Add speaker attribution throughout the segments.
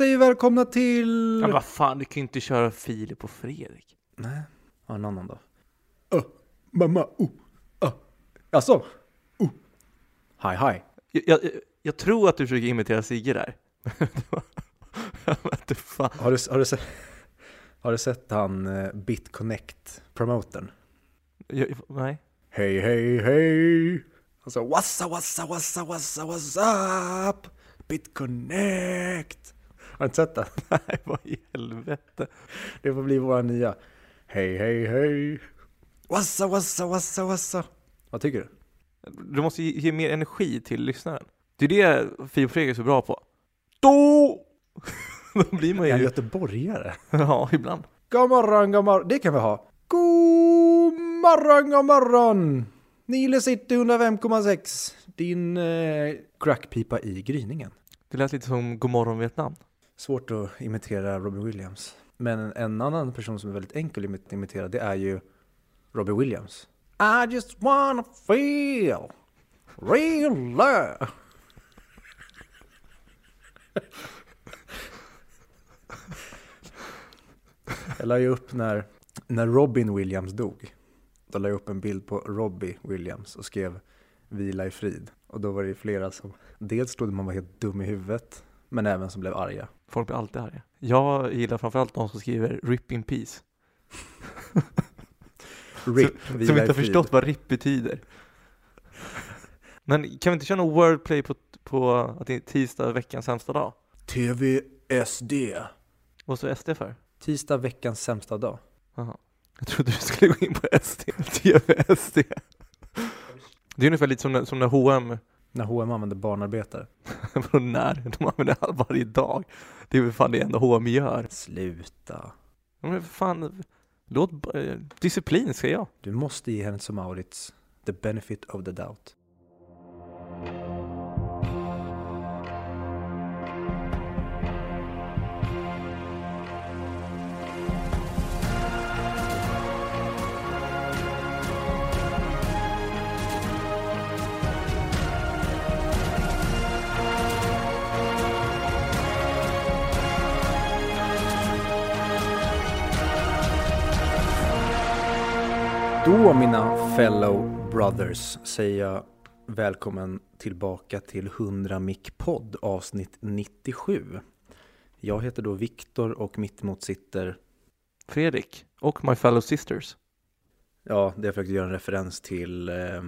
Speaker 1: säger välkomna till...
Speaker 2: Men vad fan, du kan ju inte köra Filip och Fredrik.
Speaker 1: Nej, ja, en annan då. Uh, mamma, oh, uh. Alltså, oh. Hi, hi.
Speaker 2: Jag, jag, jag tror att du försöker imitera Sigge där. inte fan.
Speaker 1: Har du, har du, sett, har du sett han uh, BitConnect-promotern?
Speaker 2: Nej.
Speaker 1: Hej, hej, hej! Alltså, wassa, wassa, wassa, wassa, what's up? BitConnect! Har du inte sett det?
Speaker 2: Nej, vad i helvete.
Speaker 1: Det får bli våra nya. Hej, hej, hej! Wassa, wassa, wassa, wassa! Vad tycker du?
Speaker 2: Du måste ge, ge mer energi till lyssnaren. Det är det Filip och Fredrik är så bra på. Då! Då blir man ju...
Speaker 1: göteborgare?
Speaker 2: Ja, ibland.
Speaker 1: God morgon, god morgon. Det kan vi ha. God morgon, god morgon! Nile City 105,6. Din eh, crackpipa i gryningen.
Speaker 2: Det lät lite som Godmorgon Vietnam.
Speaker 1: Svårt att imitera Robbie Williams. Men en annan person som är väldigt enkel att imitera det är ju Robbie Williams. I just wanna feel real love. Jag la ju upp när, när Robin Williams dog. Då la jag upp en bild på Robbie Williams och skrev vila i frid. Och då var det ju flera som dels trodde man var helt dum i huvudet, men även som blev arga.
Speaker 2: Folk blir alltid arga. Jag gillar framförallt de som skriver RIP in peace.
Speaker 1: RIP,
Speaker 2: Som
Speaker 1: vila
Speaker 2: inte har förstått vad RIP betyder. Men kan vi inte köra någon wordplay på, på att det är tisdag veckans sämsta dag?
Speaker 1: TVSD.
Speaker 2: Vad står SD för?
Speaker 1: Tisdag veckans sämsta dag.
Speaker 2: Jaha. Jag trodde du skulle gå in på SD, TVSD. Det är ungefär lite som när, som när H&M
Speaker 1: När H&M använder barnarbetare.
Speaker 2: När? De använder det varje dag. Det är väl fan det enda H&M gör.
Speaker 1: Sluta.
Speaker 2: Men fan, låt eh, disciplin säger jag.
Speaker 1: Du måste ge Hennes och Mauritz the benefit of the doubt. Då mina fellow brothers säger jag välkommen tillbaka till 100 Mic podd avsnitt 97. Jag heter då Viktor och mitt emot sitter,
Speaker 2: Fredrik och My Fellow Sisters.
Speaker 1: ja det jag försökte göra en referens till eh,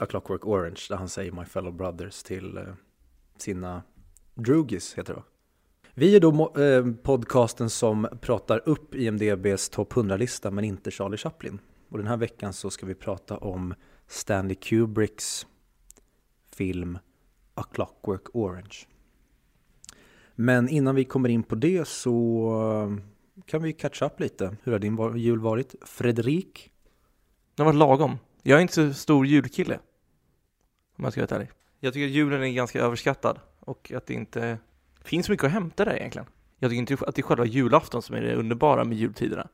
Speaker 1: A Clockwork Orange där han säger My fellow brothers till eh, sina drugis heter det va? Vi är då eh, podcasten som pratar upp IMDBs topp 100-lista men inte Charlie Chaplin. Och den här veckan så ska vi prata om Stanley Kubricks film A Clockwork Orange. Men innan vi kommer in på det så eh, kan vi catch up lite. Hur har din jul varit? Fredrik?
Speaker 2: Den har varit lagom. Jag är inte så stor julkille. Om jag ska vara ärlig. Jag tycker att julen är ganska överskattad och att det inte finns mycket att hämta där egentligen. Jag tycker inte att det är själva julafton som är det underbara med jultiderna.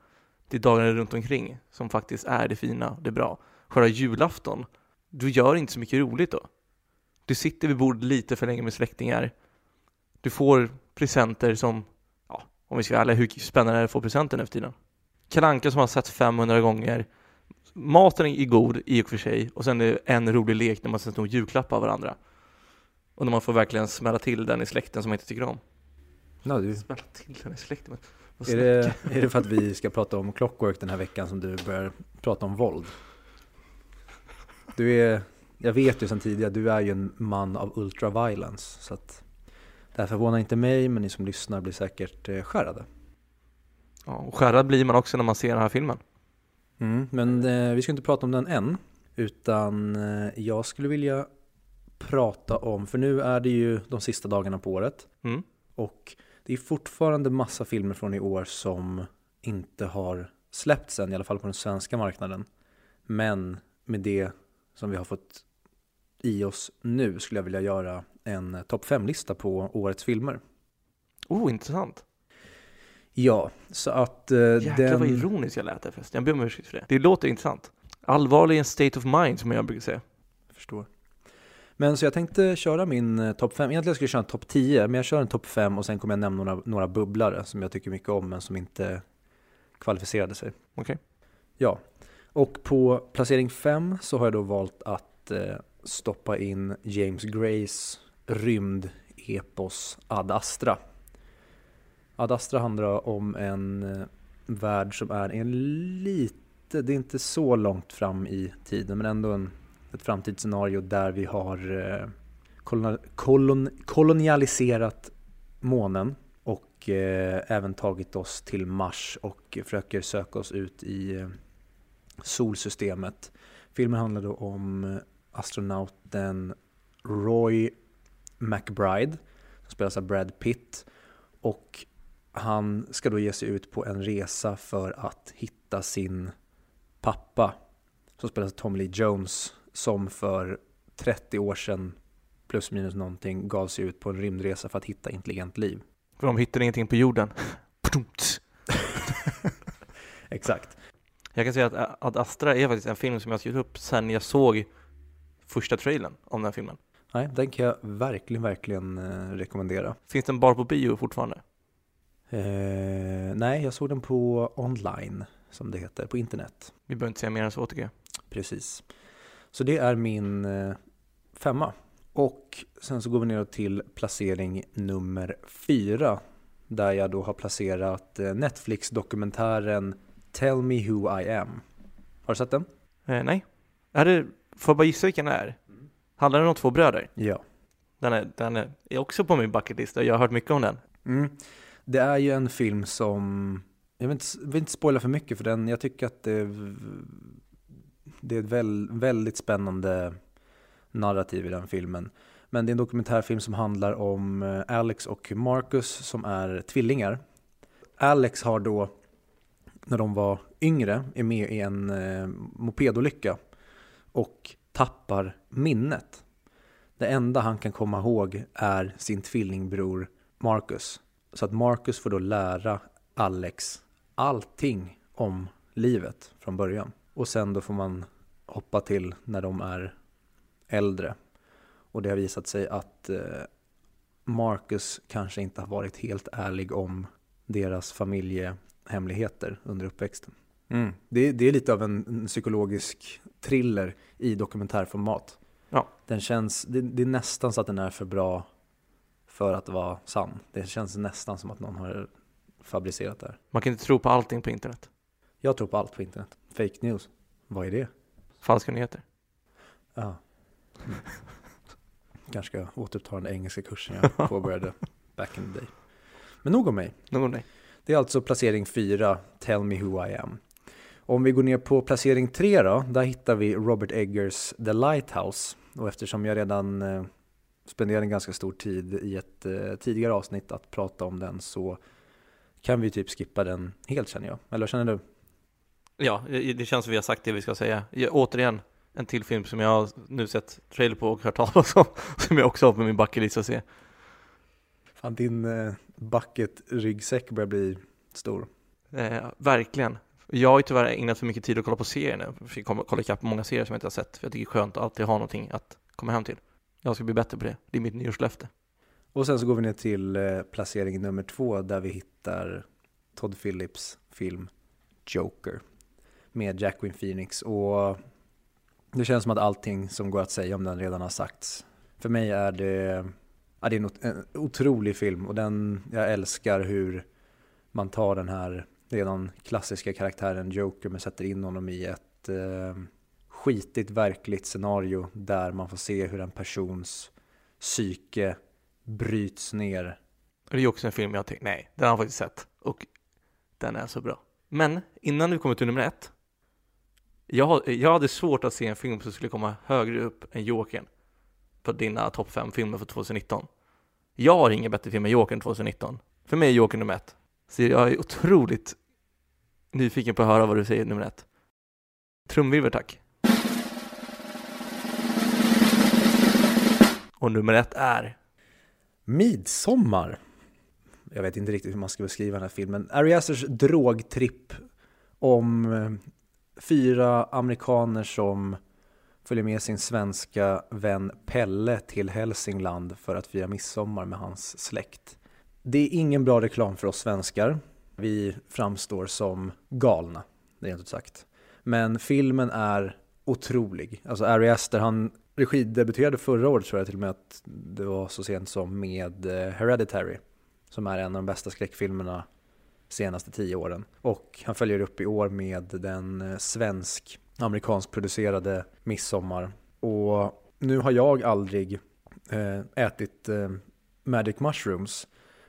Speaker 2: Det är dagarna runt omkring som faktiskt är det fina, det bra. Själva julafton, du gör inte så mycket roligt då. Du sitter vid bordet lite för länge med släktingar. Du får presenter som, ja, om vi ska vara ärliga, hur spännande är det att få presenter nu för tiden? Kalle Anka som har sett 500 gånger. Maten är god i och för sig och sen är det en rolig lek när man sätter nog julklappar av varandra. Och när man får verkligen smälla till den i släkten som man inte tycker om.
Speaker 1: Ja, du,
Speaker 2: Smälla till den i släkten?
Speaker 1: Är, det, är det för att vi ska prata om Clockwork den här veckan som du börjar prata om våld? Du är, jag vet ju sedan tidigare, du är ju en man av ultraviolence. Så att det här förvånar inte mig, men ni som lyssnar blir säkert eh, skärrade.
Speaker 2: Ja, och skärrad blir man också när man ser den här filmen.
Speaker 1: Mm, men eh, vi ska inte prata om den än, utan eh, jag skulle vilja prata om, för nu är det ju de sista dagarna på året
Speaker 2: Mm.
Speaker 1: och det är fortfarande massa filmer från i år som inte har släppts än, i alla fall på den svenska marknaden. Men med det som vi har fått i oss nu skulle jag vilja göra en topp 5-lista på årets filmer.
Speaker 2: Oh, intressant.
Speaker 1: Ja, så att eh,
Speaker 2: Jäklar vad
Speaker 1: den...
Speaker 2: ironiskt jag lät där förresten. Jag ber om ursäkt för det. Det låter intressant. Allvarlig en state of mind som jag brukar säga.
Speaker 1: Jag förstår. Men så jag tänkte köra min eh, topp 5. Egentligen skulle jag köra en topp 10, men jag kör en topp 5 och sen kommer jag nämna några, några bubblare som jag tycker mycket om men som inte kvalificerade sig.
Speaker 2: Okej.
Speaker 1: Ja, och på placering 5 så har jag då valt att eh, stoppa in James Grays rymd-epos Ad Astra. Ad Astra handlar om en eh, värld som är en lite, det är inte så långt fram i tiden men ändå en, ett framtidsscenario där vi har eh, kolon, kolon, kolonialiserat månen och eh, även tagit oss till Mars och försöker söka oss ut i eh, solsystemet. Filmen handlar då om eh, astronauten Roy McBride som spelas av Brad Pitt och han ska då ge sig ut på en resa för att hitta sin pappa som spelas av Tommy Lee Jones som för 30 år sedan plus minus någonting gav sig ut på en rymdresa för att hitta intelligent liv.
Speaker 2: För de hittar ingenting på jorden.
Speaker 1: Exakt.
Speaker 2: Jag kan säga att Ad Astra är faktiskt en film som jag skrivit upp sen jag såg första trailern om den här filmen.
Speaker 1: Nej, den kan jag verkligen, verkligen eh, rekommendera.
Speaker 2: Finns den bara på bio fortfarande?
Speaker 1: Eh, nej, jag såg den på online, som det heter, på internet.
Speaker 2: Vi behöver inte säga mer än så tycker jag.
Speaker 1: Precis. Så det är min eh, femma. Och sen så går vi ner till placering nummer fyra. Där jag då har placerat eh, Netflix-dokumentären Tell Me Who I Am. Har du sett den?
Speaker 2: Eh, nej. Är det, får jag bara gissa vilken det är? Handlar den om två bröder?
Speaker 1: Ja.
Speaker 2: Den är, den är, är också på min bucketlista, jag har hört mycket om den.
Speaker 1: Mm. Det är ju en film som, jag vill inte, vill inte spoila för mycket för den, jag tycker att det, det är ett väl, väldigt spännande narrativ i den filmen. Men det är en dokumentärfilm som handlar om eh, Alex och Marcus som är tvillingar. Alex har då, när de var yngre, är med i en eh, mopedolycka och tappar minnet. Det enda han kan komma ihåg är sin tvillingbror Marcus. Så att Marcus får då lära Alex allting om livet från början. Och sen då får man hoppa till när de är äldre. Och det har visat sig att eh, Marcus kanske inte har varit helt ärlig om deras familjehemligheter under uppväxten. Mm. Det, det, är lite av en, en, psykologisk thriller i dokumentärformat.
Speaker 2: Ja.
Speaker 1: Den känns, det, det, är nästan så att den är för bra för att vara sann. Det känns nästan som att någon har fabricerat det här.
Speaker 2: Man kan inte tro på allting på internet.
Speaker 1: Jag tror på allt på internet. Fake news. Vad är det?
Speaker 2: Falska nyheter.
Speaker 1: Ja. Mm. Kanske ska återuppta den engelska kursen jag påbörjade back in the day. Men nog om mig.
Speaker 2: Nog om dig.
Speaker 1: Det är alltså placering 4, Tell Me Who I Am. Om vi går ner på placering 3 då, där hittar vi Robert Eggers The Lighthouse. Och eftersom jag redan eh, spenderade en ganska stor tid i ett eh, tidigare avsnitt att prata om den så kan vi typ skippa den helt känner jag. Eller känner du?
Speaker 2: Ja, det känns som vi har sagt det vi ska säga. Jag, återigen, en till film som jag har nu sett trailer på och hört talas om, som jag också har på min bucketlist att se.
Speaker 1: Fan, din eh, bucket-ryggsäck börjar bli stor.
Speaker 2: Eh, verkligen. Jag har ju tyvärr ägnat för mycket tid att kolla på serier nu. Jag fick kolla ikapp på många serier som jag inte har sett. För jag tycker det är skönt att alltid ha någonting att komma hem till. Jag ska bli bättre på det. Det är mitt nyårslöfte.
Speaker 1: Och sen så går vi ner till eh, placering nummer två där vi hittar Todd Phillips film Joker med Jacqueline Phoenix. Och det känns som att allting som går att säga om den redan har sagts. För mig är det, ja, det är en otrolig film och den, jag älskar hur man tar den här redan klassiska karaktären Joker men sätter in honom i ett eh, skitigt verkligt scenario där man får se hur en persons psyke bryts ner.
Speaker 2: Det är också en film jag tänkte, nej, den har jag faktiskt sett och den är så bra. Men innan vi kommer till nummer ett jag, jag hade svårt att se en film som skulle komma högre upp än Jokern på dina topp 5-filmer för 2019. Jag har ingen bättre film än Jokern 2019. För mig är Jokern nummer ett. Så jag är otroligt nyfiken på att höra vad du säger nummer ett. Trumvirvel tack. Och nummer ett är?
Speaker 1: Midsommar. Jag vet inte riktigt hur man ska beskriva den här filmen. Ari Asters drogtripp om eh, fyra amerikaner som följer med sin svenska vän Pelle till Hälsingland för att fira midsommar med hans släkt. Det är ingen bra reklam för oss svenskar. Vi framstår som galna, rent ut sagt. Men filmen är otrolig. Alltså Ari Aster, han regidebuterade förra året tror jag till och med att det var så sent som med eh, Hereditary. Som är en av de bästa skräckfilmerna senaste tio åren. Och han följer upp i år med den eh, svensk amerikansk producerade Midsommar. Och nu har jag aldrig eh, ätit eh, Magic Mushrooms.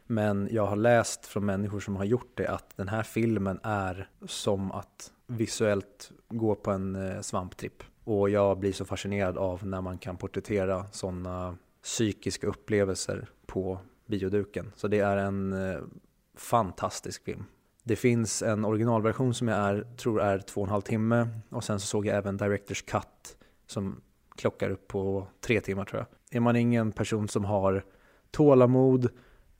Speaker 1: Men jag har läst från människor som har gjort det att den här filmen är som att visuellt gå på en eh, svamptripp. Och jag blir så fascinerad av när man kan porträttera sådana psykiska upplevelser på bioduken. Så det är en eh, fantastisk film. Det finns en originalversion som jag är, tror är två och en halv timme och sen så såg jag även Directors Cut som klockar upp på tre timmar tror jag. Är man ingen person som har tålamod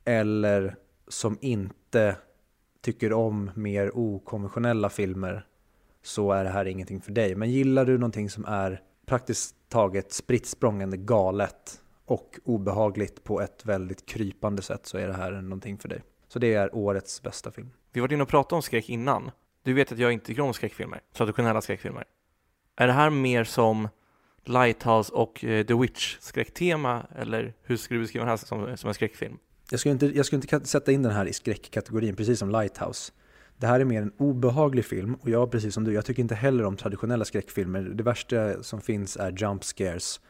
Speaker 1: eller som inte tycker om mer okonventionella filmer så är det här ingenting för dig. Men gillar du någonting som är praktiskt taget spritt språngande galet och obehagligt på ett väldigt krypande sätt så är det här någonting för dig. Så det är årets bästa film.
Speaker 2: Vi var inne och pratade om skräck innan. Du vet att jag inte tycker om skräckfilmer, traditionella skräckfilmer. Är det här mer som Lighthouse och eh, The Witch skräcktema eller hur skulle du beskriva den här som, som en skräckfilm?
Speaker 1: Jag skulle, inte, jag skulle inte sätta in den här i skräckkategorin, precis som Lighthouse. Det här är mer en obehaglig film och jag, precis som du, jag tycker inte heller om traditionella skräckfilmer. Det värsta som finns är jump scares.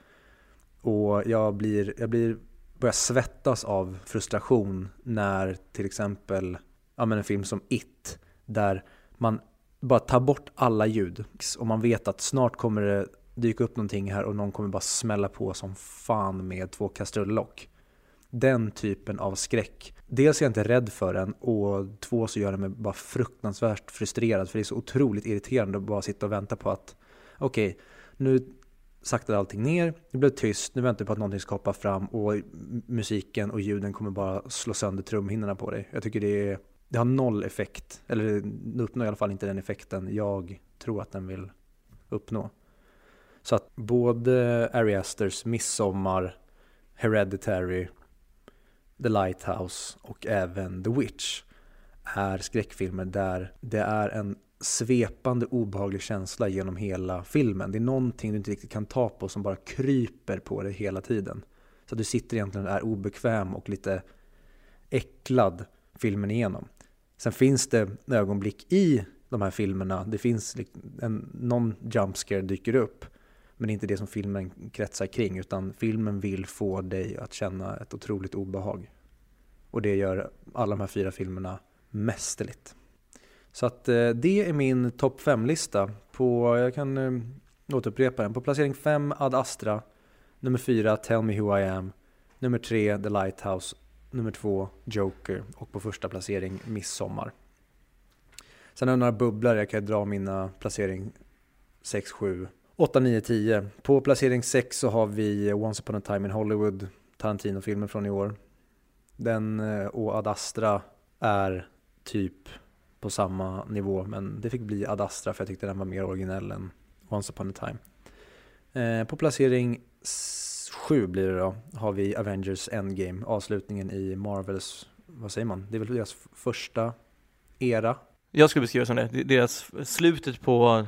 Speaker 1: Och jag blir, jag blir, börjar svettas av frustration när till exempel ja, men en film som It, där man bara tar bort alla ljud och man vet att snart kommer det dyka upp någonting här och någon kommer bara smälla på som fan med två kastrullock den typen av skräck. Dels är jag inte rädd för den och två så gör den mig bara fruktansvärt frustrerad för det är så otroligt irriterande att bara sitta och vänta på att okej, okay, nu saktade allting ner, det blev tyst, nu väntar vi på att någonting ska hoppa fram och musiken och ljuden kommer bara slå sönder trumhinnorna på dig. Jag tycker det, är, det har noll effekt, eller det uppnår i alla fall inte den effekten jag tror att den vill uppnå. Så att både Ari Asters Midsommar, Hereditary The Lighthouse och även The Witch är skräckfilmer där det är en svepande obehaglig känsla genom hela filmen. Det är någonting du inte riktigt kan ta på som bara kryper på dig hela tiden. Så du sitter egentligen och är obekväm och lite äcklad filmen igenom. Sen finns det ögonblick i de här filmerna, det finns en, någon jump scare dyker upp. Men det är inte det som filmen kretsar kring utan filmen vill få dig att känna ett otroligt obehag. Och det gör alla de här fyra filmerna mästerligt. Så att eh, det är min topp 5-lista. På, jag kan eh, återupprepa den. På placering 5 Ad Astra. Nummer 4 Tell Me Who I Am. Nummer 3 The Lighthouse. Nummer 2 Joker. Och på första placering Midsommar. Sen har jag några bubblor. Jag kan dra mina placering 6, 7, 8, 9, 10. På placering 6 så har vi eh, Once upon a time in Hollywood, Tarantino-filmen från i år. Den eh, och Ad Astra är typ på samma nivå, men det fick bli Ad Astra för jag tyckte den var mer originell än Once upon a time. Eh, på placering 7 blir det då, har vi Avengers Endgame, avslutningen i Marvels, vad säger man, det är väl deras första era?
Speaker 2: Jag skulle beskriva det som det, deras slutet på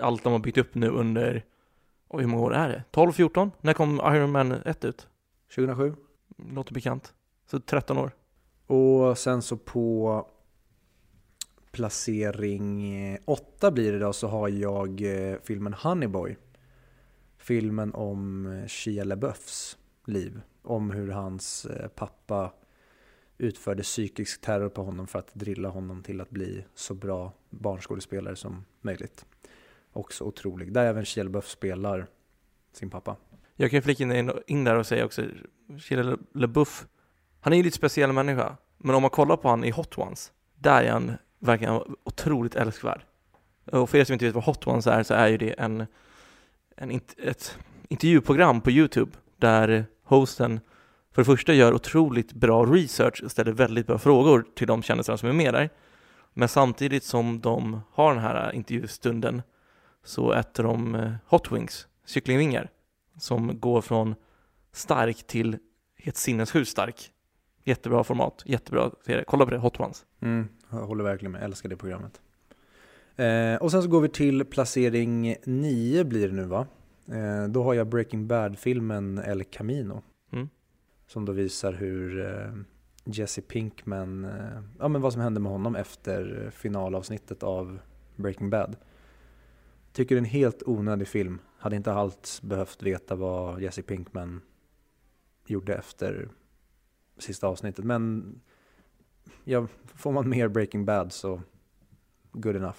Speaker 2: allt de har byggt upp nu under, oj hur många år är det? 12, 14? När kom Iron Man 1 ut?
Speaker 1: 2007.
Speaker 2: Låter bekant. Så 13 år.
Speaker 1: Och sen så på placering eh, 8 blir det då så har jag eh, filmen Honeyboy. Filmen om eh, Shia LaBeoufs liv. Om hur hans pappa utförde psykisk terror på honom för att drilla honom till att bli så bra barnskådespelare som möjligt också otrolig. Där även Shia LaBeouf spelar sin pappa.
Speaker 2: Jag kan flika in, in där och säga också, Shia LaBeouf, han är ju lite speciell människa, men om man kollar på han i Hot Ones, där är han verkligen otroligt älskvärd. Och för er som inte vet vad Hot Ones är, så är ju det en, en ett intervjuprogram på YouTube där hosten för det första gör otroligt bra research och ställer väldigt bra frågor till de kändisarna som är med där. Men samtidigt som de har den här intervjustunden så äter de eh, hot wings, kycklingvingar som går från stark till helt sinnessjukt stark. Jättebra format, jättebra serie. Kolla på det, Hot Ones.
Speaker 1: Mm, jag håller verkligen med, jag älskar det programmet. Eh, och sen så går vi till placering 9 blir det nu va? Eh, då har jag Breaking Bad-filmen El Camino.
Speaker 2: Mm.
Speaker 1: Som då visar hur eh, Jesse Pinkman, eh, ja men vad som hände med honom efter finalavsnittet av Breaking Bad. Tycker det är en helt onödig film. Hade inte alls behövt veta vad Jesse Pinkman gjorde efter sista avsnittet. Men ja, får man mer Breaking Bad så good enough.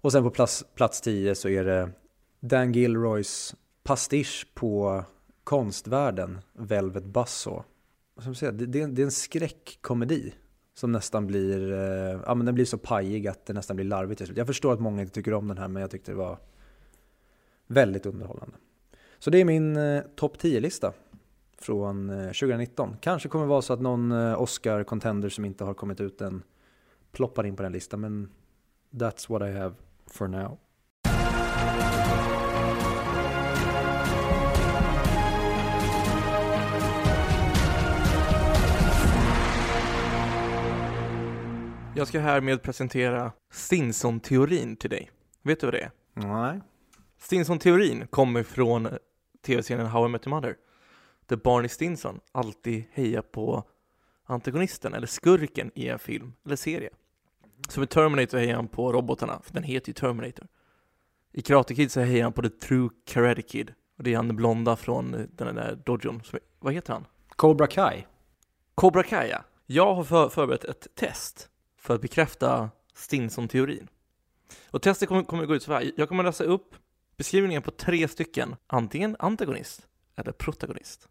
Speaker 1: Och sen på plats, plats 10 så är det Dan Gilroys pastisch på konstvärlden, Velvet Buzzsaw. Som säger, det, det, är en- det är en skräckkomedi som nästan blir, eh, ja men den blir så pajig att det nästan blir larvigt till slut. Jag förstår att många inte tycker om den här men jag tyckte det var väldigt underhållande. Så det är min eh, topp 10-lista från eh, 2019. Kanske kommer vara så att någon eh, Oscar-contender som inte har kommit ut än ploppar in på den listan men that's what I have for now.
Speaker 2: Jag ska härmed presentera Stinson-teorin till dig. Vet du vad det är?
Speaker 1: Nej.
Speaker 2: Stinson-teorin kommer från tv-serien How I Met Your Mother. Där Barney Stinson alltid hejar på antagonisten eller skurken i en film eller serie. Som i Terminator hejar han på robotarna, för den heter ju Terminator. I Karate Kid så hejar han på The True Karate Kid. Och det är han den blonda från eh, den där dojon. Som- Vad heter han?
Speaker 1: Cobra Kai.
Speaker 2: Cobra Kai, ja. Jag har för, förberett ett test för att bekräfta Stinson-teorin. Och testet kommer, kommer gå ut så här. Jag kommer läsa upp beskrivningen på tre stycken, antingen antagonist eller protagonist.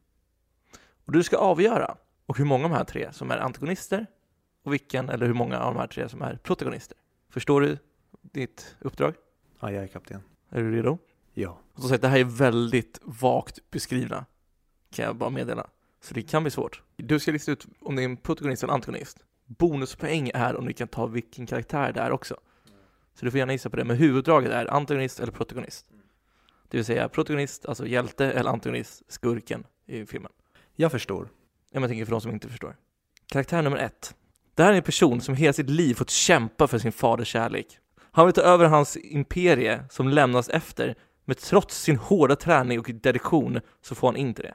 Speaker 2: Och du ska avgöra och hur många av de här tre som är antagonister och vilken eller hur många av de här tre som är protagonister. Förstår du ditt uppdrag?
Speaker 1: Ja, jag är kapten.
Speaker 2: Är du redo?
Speaker 1: Ja.
Speaker 2: Och så sagt, det här är väldigt vagt beskrivna, kan jag bara meddela. Så det kan bli svårt. Du ska lista ut om det är en protagonist eller en antagonist. Bonuspoäng är om du kan ta vilken karaktär det är också. Så du får gärna gissa på det, men huvuddraget är antagonist eller protagonist. Det vill säga protagonist, alltså hjälte, eller antagonist, skurken i filmen.
Speaker 1: Jag förstår.
Speaker 2: Ja, men jag tänker för de som inte förstår. Karaktär nummer ett. Det här är en person som hela sitt liv fått kämpa för sin faders kärlek. Han vill ta över hans imperie som lämnas efter, men trots sin hårda träning och dedikation så får han inte det.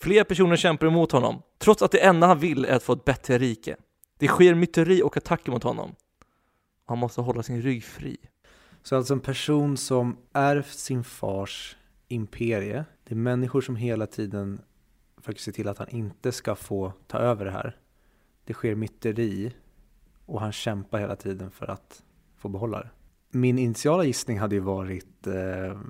Speaker 2: Flera personer kämpar emot honom, trots att det enda han vill är att få ett bättre rike. Det sker myteri och attacker mot honom. Han måste hålla sin rygg fri.
Speaker 1: Så alltså en person som ärvt sin fars imperie. Det är människor som hela tiden försöker se till att han inte ska få ta över det här. Det sker myteri och han kämpar hela tiden för att få behålla det. Min initiala gissning hade ju varit eh,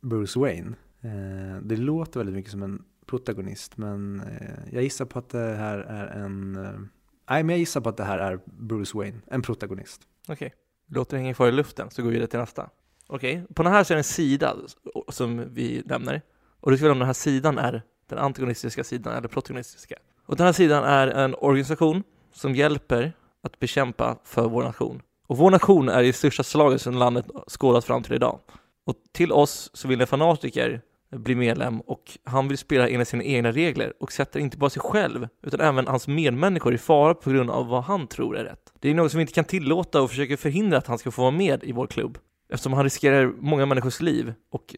Speaker 1: Bruce Wayne. Eh, det låter väldigt mycket som en protagonist men eh, jag gissar på att det här är en... Eh, nej men jag gissar på att det här är Bruce Wayne, en protagonist.
Speaker 2: Okej, låter det hänga kvar i luften så går vi vidare till nästa. Okej, på den här så är det en sida som vi nämner. Och du ska välja om den här sidan är den antagonistiska sidan eller protagonistiska. Och den här sidan är en organisation som hjälper att bekämpa för vår nation. Och vår nation är i största slaget som landet skådat fram till idag. Och till oss så vill en fanatiker bli medlem och han vill spela enligt sina egna regler och sätter inte bara sig själv utan även hans medmänniskor i fara på grund av vad han tror är rätt. Det är något som vi inte kan tillåta och försöker förhindra att han ska få vara med i vår klubb eftersom han riskerar många människors liv och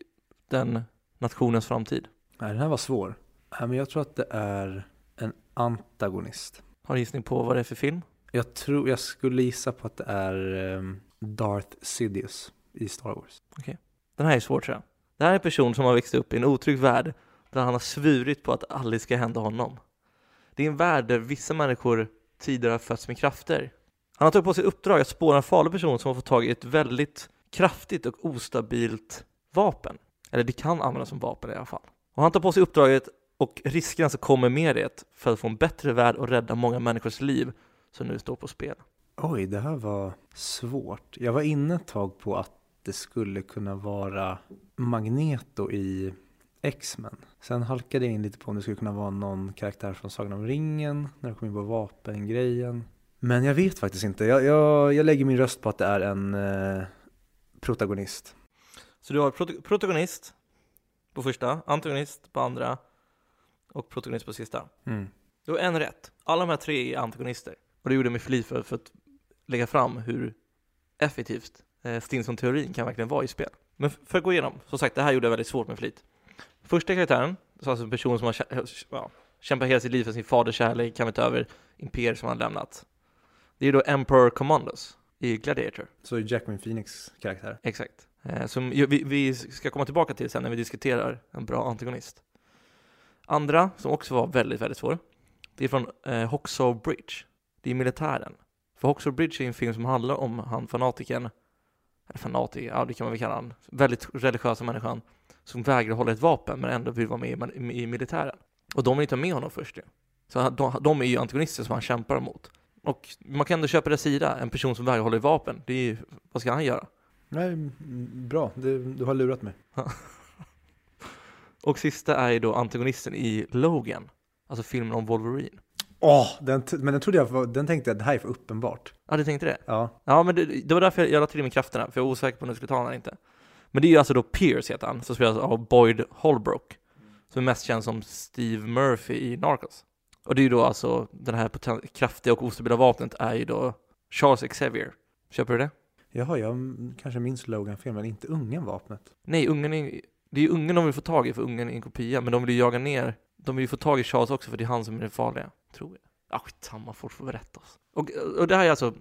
Speaker 2: den nationens framtid.
Speaker 1: Nej, den här var svår. Men jag tror att det är en antagonist.
Speaker 2: Har du gissning på vad det är för film?
Speaker 1: Jag tror, jag skulle gissa på att det är ehm, Darth Sidious i Star Wars.
Speaker 2: Den här är svår tror jag. Det här är en person som har växt upp i en otrygg värld där han har svurit på att aldrig ska hända honom. Det är en värld där vissa människor tidigare har fötts med krafter. Han har tagit på sig uppdrag att spåra en farlig person som har fått tag i ett väldigt kraftigt och ostabilt vapen. Eller det kan användas som vapen i alla fall. Och han tar på sig uppdraget och riskerna som kommer med det för att få en bättre värld och rädda många människors liv som nu står på spel.
Speaker 1: Oj, det här var svårt. Jag var inne ett tag på att det skulle kunna vara Magneto i X-Men. Sen halkade jag in lite på om det skulle kunna vara någon karaktär från Sagan om ringen, när det kom in på vapengrejen. Men jag vet faktiskt inte. Jag, jag, jag lägger min röst på att det är en eh, protagonist.
Speaker 2: Så du har prot- protagonist, på första, antagonist på andra och protagonist på sista.
Speaker 1: Mm.
Speaker 2: Du har en rätt. Alla de här tre är antagonister. Och det gjorde mig flit för, för att lägga fram hur effektivt eh, Stinson-teorin kan verkligen vara i spel. Men för att gå igenom, som sagt, det här gjorde jag väldigt svårt med flit. Första karaktären, så alltså en person som har ja, kämpat hela sitt liv för sin faders kärlek, kan ta över imperier som han lämnat. Det är då Emperor Commandos i Gladiator.
Speaker 1: Så Jackman Phoenix karaktär.
Speaker 2: Exakt. Eh, som vi, vi ska komma tillbaka till sen när vi diskuterar en bra antagonist. Andra, som också var väldigt, väldigt svår, det är från eh, Hoxhaw Bridge. Det är militären. För Hoxhaw Bridge är en film som handlar om han fanatiken, eller fanatiker, ja det kan man väl kalla han, väldigt religiösa människan, som vägrar hålla ett vapen men ändå vill vara med i, i militären. Och de vill inte ha med honom först ju. Så han- de, de är ju antagonister som han kämpar mot. Och man kan ändå köpa det sida, en person som vägrar hålla i vapen, det är ju, vad ska han göra?
Speaker 1: Nej, bra. Du, du har lurat mig.
Speaker 2: Och sista är ju då antagonisten i Logan, alltså filmen om Wolverine.
Speaker 1: Åh, den t- men den trodde jag var, den tänkte jag det här är för uppenbart.
Speaker 2: Ja, du tänkte det?
Speaker 1: Ja,
Speaker 2: Ja, men det, det var därför jag, jag la till med krafterna, för jag var osäker på om du skulle ta honom eller inte. Men det är ju alltså då Pierce heter han, som spelas av Boyd Holbrook, som är mest känd som Steve Murphy i Narcos. Och det är ju då alltså, den här kraftiga och ostabila vapnet är ju då Charles Xavier. Köper du det?
Speaker 1: jaha, jag kanske minns Logan-filmen, men inte ungen-vapnet.
Speaker 2: Nej, ungen är, det är ju ungen de vill få tag i, för ungen är en kopia, men de vill ju jaga ner, de vill ju få tag i Charles också, för det är han som är den farliga, tror jag. Ja, skitsamma, folk får berätta oss. Och, och det här är alltså,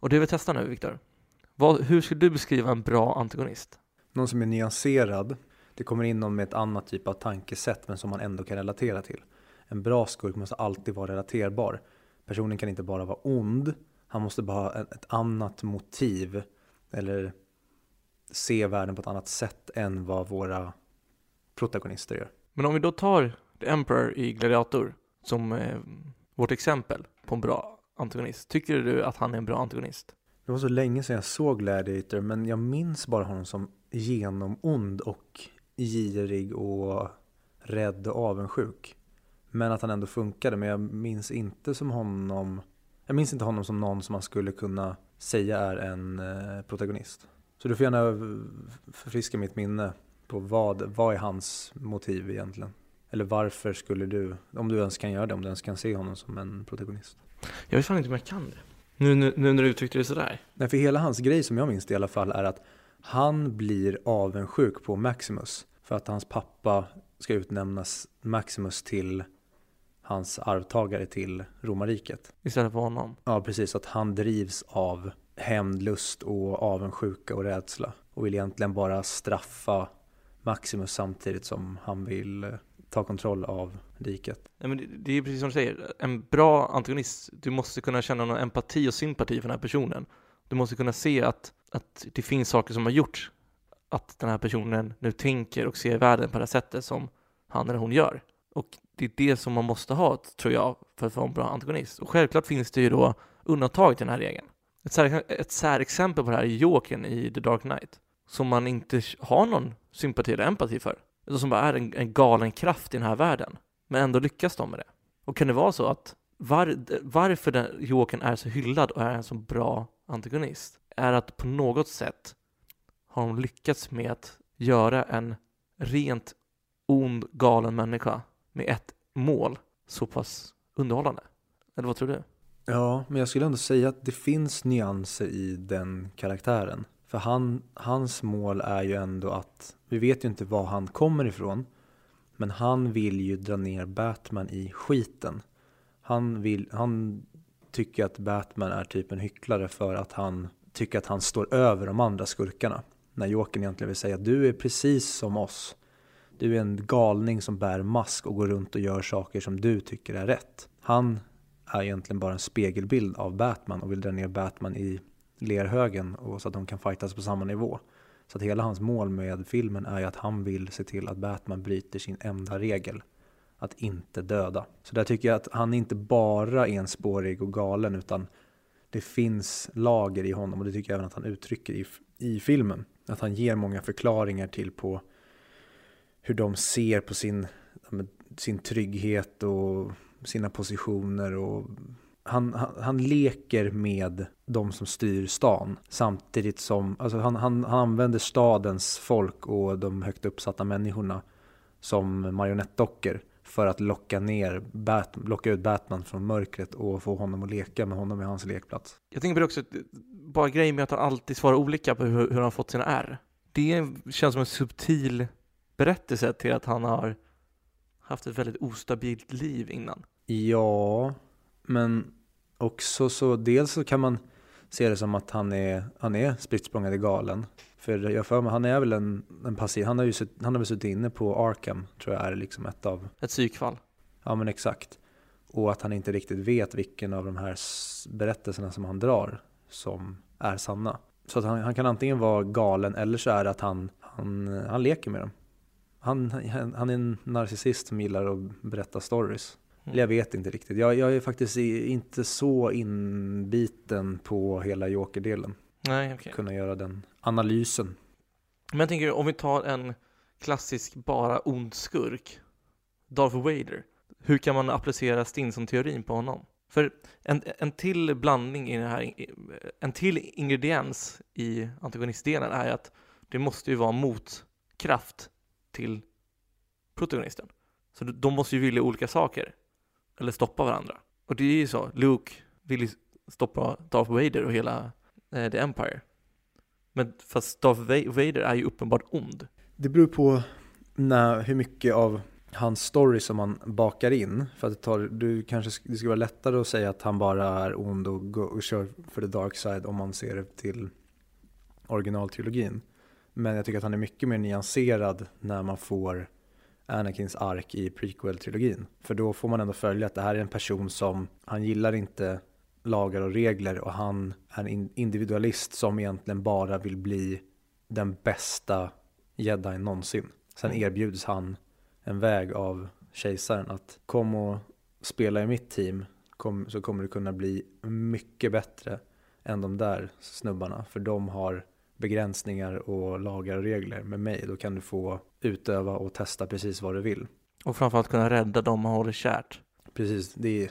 Speaker 2: och det vill testa nu, Viktor. Hur skulle du beskriva en bra antagonist?
Speaker 1: Någon som är nyanserad. Det kommer in någon med ett annat typ av tankesätt, men som man ändå kan relatera till. En bra skurk måste alltid vara relaterbar. Personen kan inte bara vara ond, han måste bara ha ett ett annat motiv. Eller se världen på ett annat sätt än vad våra protagonister gör.
Speaker 2: Men om vi då tar The Emperor i Gladiator som eh, vårt exempel på en bra antagonist. Tycker du att han är en bra antagonist?
Speaker 1: Det var så länge sedan jag såg Gladiator, men jag minns bara honom som genomond och girig och rädd och avundsjuk. Men att han ändå funkade, men jag minns inte som honom Jag minns inte honom som någon som man skulle kunna säga är en eh, protagonist. Så du får gärna förfriska mitt minne på vad, vad är hans motiv egentligen? Eller varför skulle du, om du ens kan göra det, om du ens kan se honom som en protagonist?
Speaker 2: Jag vet fan inte om jag kan det. Nu, nu, nu när du uttryckte det sådär.
Speaker 1: Nej, för hela hans grej som jag minns det i alla fall är att han blir avundsjuk på Maximus för att hans pappa ska utnämnas Maximus till hans arvtagare till romarriket.
Speaker 2: Istället för honom.
Speaker 1: Ja, precis. Att han drivs av hämndlust och avundsjuka och rädsla och vill egentligen bara straffa Maximus samtidigt som han vill eh, ta kontroll av riket.
Speaker 2: Ja, men det, det är precis som du säger, en bra antagonist, du måste kunna känna någon empati och sympati för den här personen. Du måste kunna se att, att det finns saker som har gjort att den här personen nu tänker och ser världen på det sättet som han eller hon gör. Och det är det som man måste ha, tror jag, för att vara en bra antagonist. Och självklart finns det ju då undantag till den här regeln. Ett, sär, ett särexempel på det här är Jokern i The Dark Knight, som man inte har någon sympati eller empati för, utan som bara är en, en galen kraft i den här världen. Men ändå lyckas de med det. Och kan det vara så att var, varför den Jokern är så hyllad och är en så bra antagonist är att på något sätt har de lyckats med att göra en rent ond, galen människa med ett mål så pass underhållande. Eller vad tror du?
Speaker 1: Ja, men jag skulle ändå säga att det finns nyanser i den karaktären. För han, hans mål är ju ändå att, vi vet ju inte var han kommer ifrån, men han vill ju dra ner Batman i skiten. Han, vill, han tycker att Batman är typ en hycklare för att han tycker att han står över de andra skurkarna. När Jokern egentligen vill säga att du är precis som oss. Du är en galning som bär mask och går runt och gör saker som du tycker är rätt. Han är egentligen bara en spegelbild av Batman och vill dra ner Batman i lerhögen och så att de kan fightas på samma nivå. Så att hela hans mål med filmen är ju att han vill se till att Batman bryter sin enda regel. Att inte döda. Så där tycker jag att han inte bara är enspårig och galen utan det finns lager i honom och det tycker jag även att han uttrycker i, i filmen. Att han ger många förklaringar till på hur de ser på sin, sin trygghet och sina positioner och han, han, han, leker med de som styr stan samtidigt som alltså han, han, han använder stadens folk och de högt uppsatta människorna som marionettdockor för att locka, ner Bat locka ut Batman från mörkret och få honom att leka med honom i hans lekplats.
Speaker 2: Jag tänker på det också, bara grejen med att han alltid svarar olika på hur, hur han fått sina R. Det känns som en subtil berättelse till att han har haft ett väldigt ostabilt liv innan.
Speaker 1: Ja, men också så dels så kan man se det som att han är, han är spritt galen. För jag för mig, han är väl en, en passiv, han har ju han har väl suttit inne på Arkham, tror jag är liksom ett av...
Speaker 2: Ett psykfall.
Speaker 1: Ja men exakt. Och att han inte riktigt vet vilken av de här berättelserna som han drar som är sanna. Så att han, han kan antingen vara galen eller så är det att han, han, han leker med dem. Han, han är en narcissist som gillar att berätta stories. Jag vet inte riktigt. Jag, jag är faktiskt inte så inbiten på hela Joker-delen.
Speaker 2: Nej, okay.
Speaker 1: Kunna göra den analysen.
Speaker 2: Men jag tänker om vi tar en klassisk bara ond skurk, Darth Vader. Hur kan man applicera Stinson-teorin på honom? För en, en till blandning i den här, en till ingrediens i antagonistdelen är att det måste ju vara motkraft till protagonisten. Så de måste ju vilja olika saker, eller stoppa varandra. Och det är ju så, Luke vill ju stoppa Darth Vader och hela eh, The Empire. Men fast Darth Vader är ju uppenbart ond.
Speaker 1: Det beror på när, hur mycket av hans story som man bakar in. För att det, tar, du kanske, det skulle vara lättare att säga att han bara är ond och, go, och kör för the dark side om man ser det till originaltrilogin. Men jag tycker att han är mycket mer nyanserad när man får Anakins ark i prequel-trilogin. För då får man ändå följa att det här är en person som, han gillar inte lagar och regler och han är en individualist som egentligen bara vill bli den bästa jedi någonsin. Sen mm. erbjuds han en väg av kejsaren att kom och spela i mitt team kom, så kommer du kunna bli mycket bättre än de där snubbarna. För de har begränsningar och lagar och regler. Med mig då kan du få utöva och testa precis vad du vill.
Speaker 2: Och framförallt kunna rädda dem man håller kärt.
Speaker 1: Precis, det är,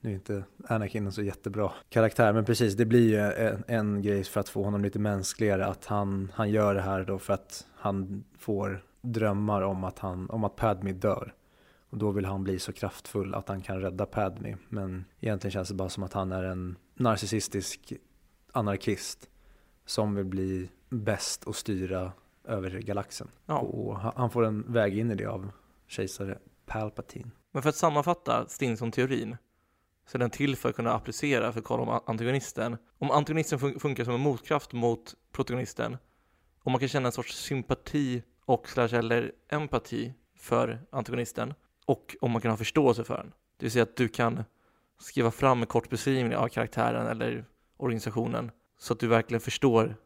Speaker 1: nu är inte Anakin en så jättebra karaktär, men precis det blir ju en, en grej för att få honom lite mänskligare, att han, han gör det här då för att han får drömmar om att, han, om att Padme dör. Och då vill han bli så kraftfull att han kan rädda Padme. Men egentligen känns det bara som att han är en narcissistisk anarkist som vill bli bäst och styra över galaxen. Ja. Och han får en väg in i det av kejsare Palpatine.
Speaker 2: Men för att sammanfatta Stinson-teorin så är den till för att kunna applicera för att kolla om antagonisten. Om antagonisten fun funkar som en motkraft mot protagonisten, om man kan känna en sorts sympati och slash eller empati för antagonisten och om man kan ha förståelse för den. Det vill säga att du kan skriva fram en kort beskrivning av karaktären eller organisationen så att du verkligen förstår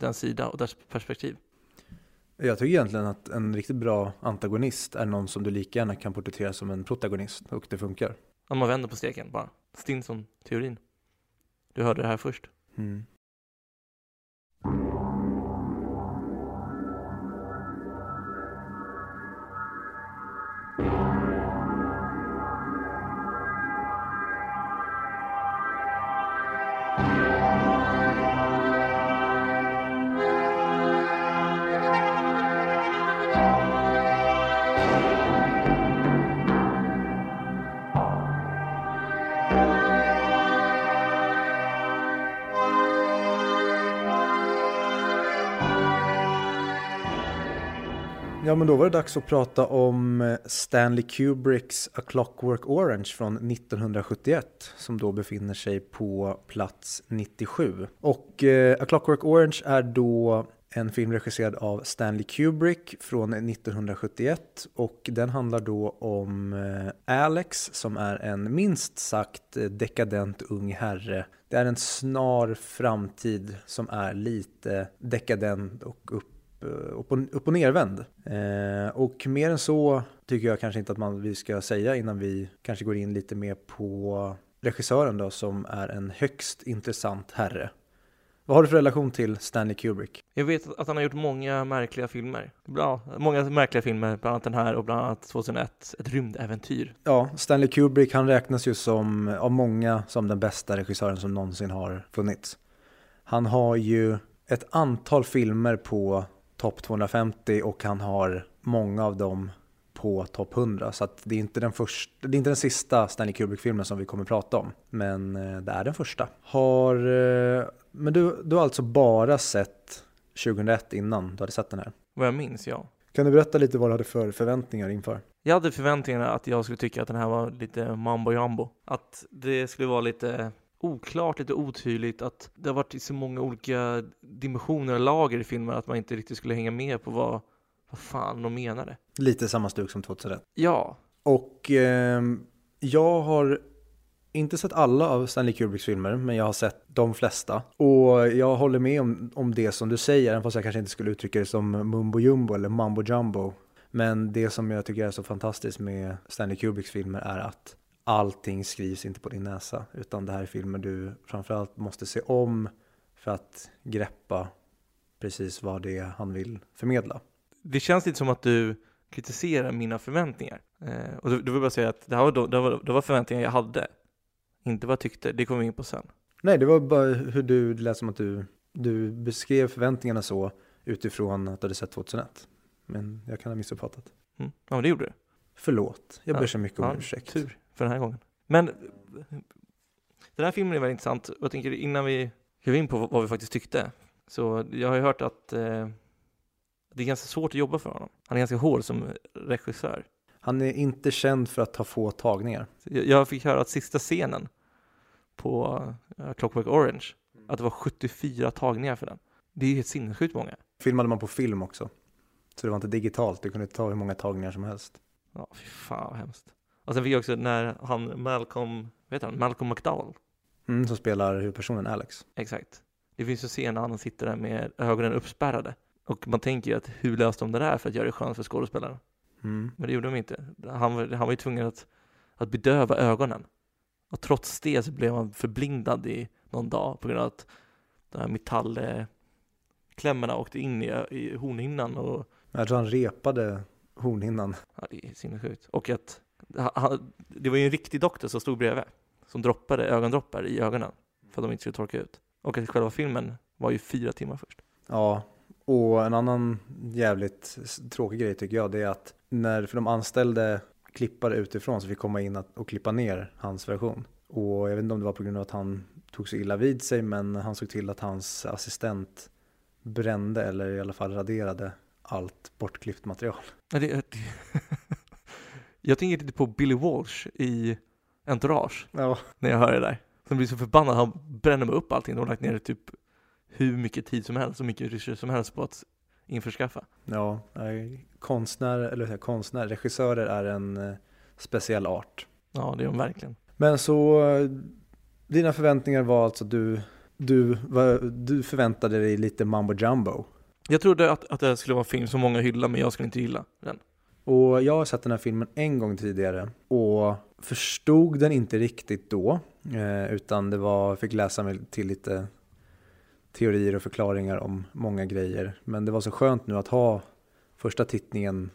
Speaker 2: den sida och dess perspektiv.
Speaker 1: Jag tycker egentligen att en riktigt bra antagonist är någon som du lika gärna kan porträttera som en protagonist och det funkar.
Speaker 2: Om man vänder på steken bara. Stinson-teorin. Du hörde det här först. Mm.
Speaker 1: Men då var det dags att prata om eh, Stanley Kubricks A Clockwork Orange från 1971 som då befinner sig på plats 97. Och eh, A Clockwork Orange är då en film regisserad av Stanley Kubrick från 1971 och den handlar då om eh, Alex som är en minst sagt eh, dekadent ung herre. Det är en snar framtid som är lite dekadent och upp upp och, upp och nervänd. Eh, och mer än så tycker jag kanske inte att man, vi ska säga innan vi kanske går in lite mer på regissören då som är en högst intressant herre. Vad har du för relation till Stanley Kubrick?
Speaker 2: Jag vet att han har gjort många märkliga filmer. Bra, många märkliga filmer, bland annat den här och bland annat 2001, Ett rymdäventyr.
Speaker 1: Ja, Stanley Kubrick, han räknas ju som, av många som den bästa regissören som någonsin har funnits. Han har ju ett antal filmer på topp 250 och han har många av dem på topp 100. Så att det, är inte den första, det är inte den sista Stanley Kubrick-filmen som vi kommer prata om. Men eh, det är den första. Har, eh, men du, du har alltså bara sett 2001 innan du hade sett den här?
Speaker 2: Vad jag minns, ja.
Speaker 1: Kan du berätta lite vad du hade för förväntningar inför?
Speaker 2: Jag hade förväntningarna att jag skulle tycka att den här var lite mambo jumbo. Att det skulle vara lite oklart, lite otydligt, att det har varit i så många olika dimensioner och lager i filmen att man inte riktigt skulle hänga med på vad, vad fan de menade.
Speaker 1: Lite samma stuk som 2001.
Speaker 2: Ja,
Speaker 1: Och eh, jag har inte sett alla av Stanley Kubricks filmer, men jag har sett de flesta. Och jag håller med om, om det som du säger, även fast jag kanske inte skulle uttrycka det som mumbo jumbo eller mambo jumbo. Men det som jag tycker är så fantastiskt med Stanley Kubricks filmer är att allting skrivs inte på din näsa, utan det här är filmer du framförallt måste se om för att greppa precis vad det är han vill förmedla.
Speaker 2: det känns lite som att du kritiserar mina förväntningar. Eh, och då, då vill bara säga att det här var, då, det var, det var förväntningar jag hade, inte vad jag tyckte. Det kommer vi in på sen.
Speaker 1: Nej, det var bara hur du, det lät som att du, du beskrev förväntningarna så utifrån att du hade sett 2001. Men jag kan ha missuppfattat.
Speaker 2: Mm. Ja, det gjorde du.
Speaker 1: Förlåt, jag ber så mycket om
Speaker 2: ja,
Speaker 1: ursäkt.
Speaker 2: Tur för den här gången. Men eh, den här filmen är väldigt intressant. Jag tänker innan vi går in på vad vi faktiskt tyckte. Så jag har ju hört att eh, det är ganska svårt att jobba för honom. Han är ganska hård som regissör.
Speaker 1: Han är inte känd för att ha få tagningar.
Speaker 2: Jag fick höra att sista scenen på uh, Clockwork Orange, att det var 74 tagningar för den. Det är ju helt sinnessjukt många.
Speaker 1: Filmade man på film också. Så det var inte digitalt, du kunde ta hur många tagningar som helst.
Speaker 2: Ja, fy fan vad hemskt. Och sen fick jag också när han Malcolm, heter han, Malcolm McDowell,
Speaker 1: Mm, som spelar huvudpersonen Alex.
Speaker 2: exakt. Det finns ju scener när han sitter där med ögonen uppspärrade. Och man tänker ju att hur löste de det där för att göra det skönt för skådespelaren?
Speaker 1: Mm.
Speaker 2: Men det gjorde de inte. Han han var ju tvungen att, att bedöva ögonen. Och trots det så blev han förblindad i någon dag på grund av att de här metallklämmorna åkte in i, i hornhinnan och
Speaker 1: Jag tror han repade hornhinnan.
Speaker 2: ja, det är sinnessjukt. Och att det var ju en riktig doktor som stod bredvid som droppade ögondroppar i ögonen för att de inte skulle torka ut. Och att själva filmen var ju fyra timmar först.
Speaker 1: Ja, och en annan jävligt tråkig grej tycker jag det är att när, för de anställde klippare utifrån så fick komma in att, och klippa ner hans version. Och jag vet inte om det var på grund av att han tog så illa vid sig men han såg till att hans assistent brände eller i alla fall raderade allt bortklippt material.
Speaker 2: Ja, det, det, jag tänker lite på Billy Walsh i Entourage
Speaker 1: Ja,
Speaker 2: när jag hör det där. Som blir så förbannad, han bränner med upp allting. De har lagt ner typ hur mycket tid som helst och mycket resurser som helst på att införskaffa.
Speaker 1: ja nej, konstnär, eller konstnär, regissörer är en eh, speciell art.
Speaker 2: Ja, det är de verkligen.
Speaker 1: Men så eh, dina förväntningar var alltså du, du, du förväntade dig lite mambo jumbo.
Speaker 2: Jag trodde att, att det skulle vara en film som många hyllar, men jag skulle inte gilla den.
Speaker 1: Och jag har sett den här filmen en gång tidigare och förstod den inte riktigt då. Eh, utan det var, fick läsa mig till lite teorier och förklaringar om många grejer. Men det var så skönt nu att ha första tittningen,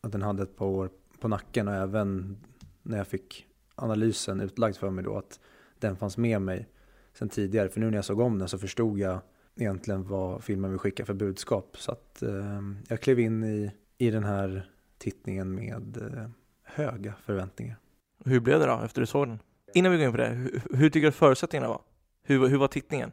Speaker 1: att den hade ett par år på nacken och även när jag fick analysen utlagd för mig då att den fanns med mig sen tidigare. För nu när jag såg om den så förstod jag egentligen vad filmen vill skicka för budskap. Så att eh, jag klev in i, i den här tittningen med eh, höga förväntningar.
Speaker 2: Hur blev det då efter du såg den? Innan vi går in på det, hur, hur tycker du att förutsättningarna var? Hur, hur var tittningen?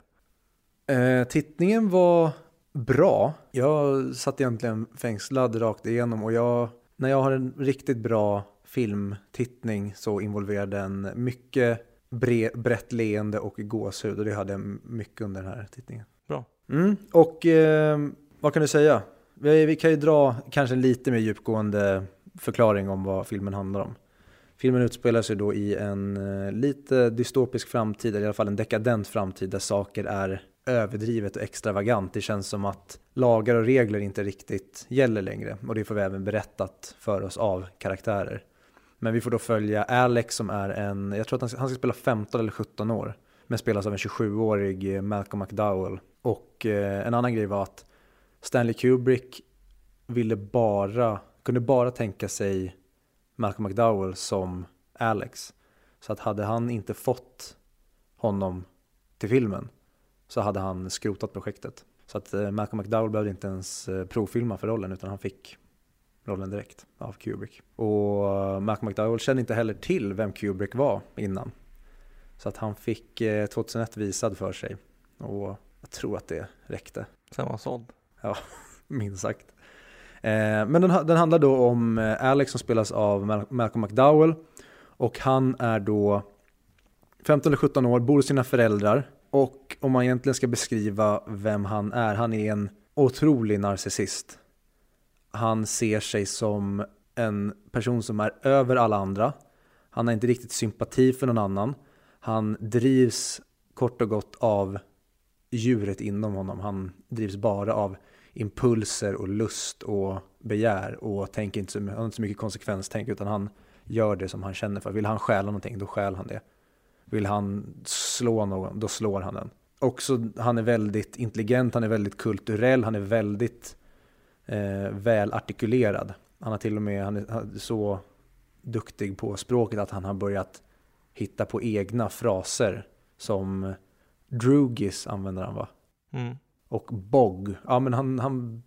Speaker 1: Eh, tittningen var bra. Jag satt egentligen fängslad rakt igenom och jag, när jag har en riktigt bra filmtittning så involverar den mycket bre, brett leende och gåshud och det hade jag mycket under den här tittningen.
Speaker 2: Bra.
Speaker 1: Mm, och eh, vad kan du säga? Vi, vi kan ju dra kanske en lite mer djupgående förklaring om vad filmen handlar om. Filmen utspelar sig då i en eh, lite dystopisk framtid, eller i alla fall en dekadent framtid där saker är överdrivet och extravagant. Det känns som att lagar och regler inte riktigt gäller längre och det får vi även berättat för oss av karaktärer. Men vi får då följa Alex som är en, jag tror att han ska, han ska spela 15 eller 17 år, men spelas av en 27-årig eh, Malcolm McDowell. Och eh, en annan grej var att Stanley Kubrick ville bara, kunde bara tänka sig Malcolm McDowell som Alex. Så att hade han inte fått honom till filmen så hade han skrotat projektet. Så att eh, Malcolm McDowell behövde inte ens eh, provfilma för rollen utan han fick rollen direkt av Kubrick. Och eh, Malcolm McDowell kände inte heller till vem Kubrick var innan. Så att han fick 2001 visad för sig. Och jag tror att det räckte.
Speaker 2: Sen var han såld.
Speaker 1: Ja, minst sagt. Eh, men den, den handlar då om eh, Alex som spelas av Malcolm McDowell. Och han är då 15 eller 17 år, bor hos sina föräldrar. Och om man egentligen ska beskriva vem han är, han är en otrolig narcissist. Han ser sig som en person som är över alla andra. Han har inte riktigt sympati för någon annan. Han drivs kort och gott av djuret inom honom. Han drivs bara av impulser och lust och begär och tänker inte så, har inte så mycket konsekvenstänk utan han gör det som han känner för. Vill han stjäla någonting, då stjäl han det. Vill han slå någon, då slår han den. Också, han är väldigt intelligent, han är väldigt kulturell, han är väldigt eh, välartikulerad. Han har till och med, han är så duktig på språket att han har börjat hitta på egna fraser som drugis använder han va? Mm. Och bog, ja men han, han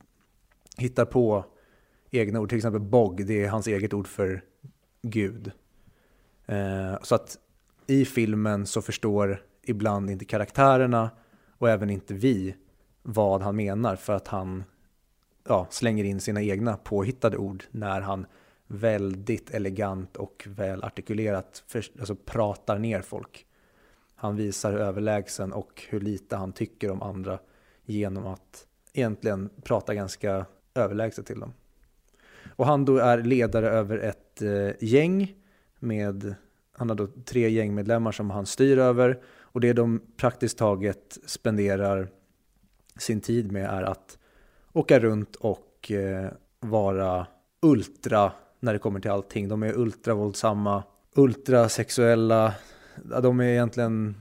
Speaker 1: hittar på egna ord, till exempel bog, det är hans eget ord för Gud. Eh, så att i filmen så förstår ibland inte karaktärerna och även inte vi vad han menar för att han ja, slänger in sina egna påhittade ord när han väldigt elegant och väl artikulerat för, alltså pratar ner folk. Han visar hur överlägsen och hur lite han tycker om andra genom att egentligen prata ganska överlägset till dem. Och han då är ledare över ett eh, gäng med, han har då tre gängmedlemmar som han styr över. Och det de praktiskt taget spenderar sin tid med är att åka runt och eh, vara ultra när det kommer till allting. De är ultravåldsamma, ultrasexuella, de är egentligen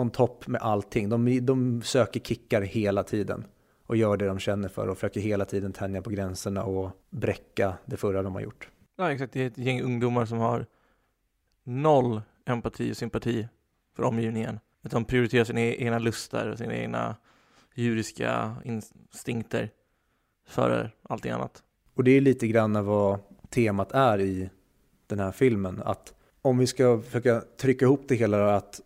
Speaker 1: on top med allting. De, de söker kickar hela tiden och gör det de känner för och försöker hela tiden tänja på gränserna och bräcka det förra de har gjort.
Speaker 2: Ja, exakt. Det är ett gäng ungdomar som har noll empati och sympati för omgivningen. Utan prioriterar sina e-, egna lustar och sina egna djuriska instinkter före allting annat.
Speaker 1: Och det är lite grann vad temat är i den här filmen. Att om vi ska försöka trycka ihop det hela att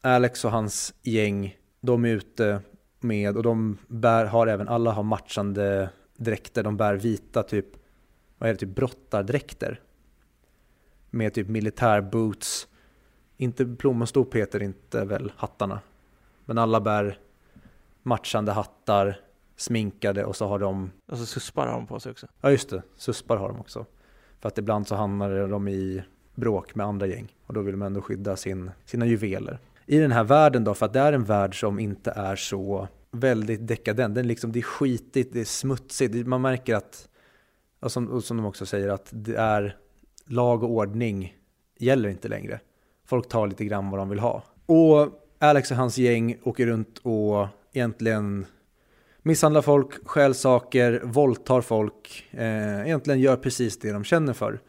Speaker 1: Alex och hans gäng, de är ute med, och de bär, har även, alla har matchande dräkter, de bär vita typ, vad är det, typ brottardräkter. Med typ militärboots, inte plommonstop heter inte väl hattarna. Men alla bär matchande hattar, sminkade och så har de...
Speaker 2: Alltså suspar har de på sig också.
Speaker 1: Ja just det, suspar har de också. För att ibland så hamnar de i bråk med andra gäng och då vill de ändå skydda sin, sina juveler i den här världen då, för att det är en värld som inte är så väldigt dekadent. Den liksom, det är skitigt, det är smutsigt. Man märker att, och som, och som de också säger, att det är lag och ordning gäller inte längre. Folk tar lite grann vad de vill ha. Och Alex och hans gäng åker runt och egentligen misshandlar folk, stjäl saker, våldtar folk, eh, egentligen gör precis det de känner för.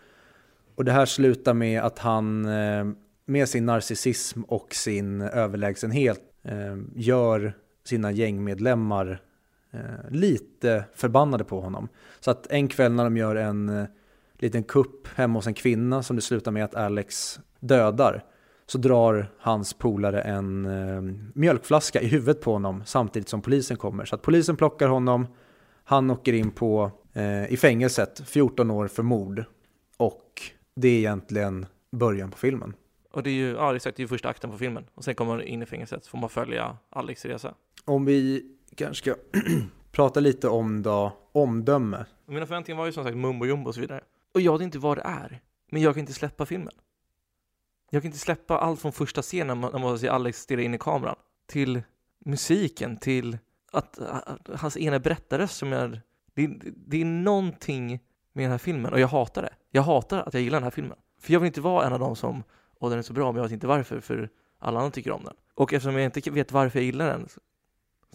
Speaker 1: Och det här slutar med att han eh, med sin narcissism och sin överlägsenhet eh, gör sina gängmedlemmar eh, lite förbannade på honom. Så att en kväll när de gör en eh, liten kupp hemma hos en kvinna som det slutar med att Alex dödar så drar hans polare en eh, mjölkflaska i huvudet på honom samtidigt som polisen kommer. Så att polisen plockar honom, han åker in på, eh, i fängelset 14 år för mord. Och det är egentligen början på filmen.
Speaker 2: Och det är ju, ja exakt, det är ju första akten på filmen. Och sen kommer man in i fängelset, så får man följa Alex resa.
Speaker 1: Om vi kanske ska prata lite om då omdöme.
Speaker 2: Mina förväntningar var ju som sagt mumbo jumbo och så vidare. Och jag vet inte vad det är, men jag kan inte släppa filmen. Jag kan inte släppa allt från första scenen när man ser Alex stirra in i kameran, till musiken, till att, att hans ena berättarröst som är... Det, det är någonting med den här filmen och jag hatar det. Jag hatar att jag gillar den här filmen. För jag vill inte vara en av dem som och den är så bra, men jag vet inte varför, för alla andra tycker om den. Och eftersom jag inte vet varför jag gillar den,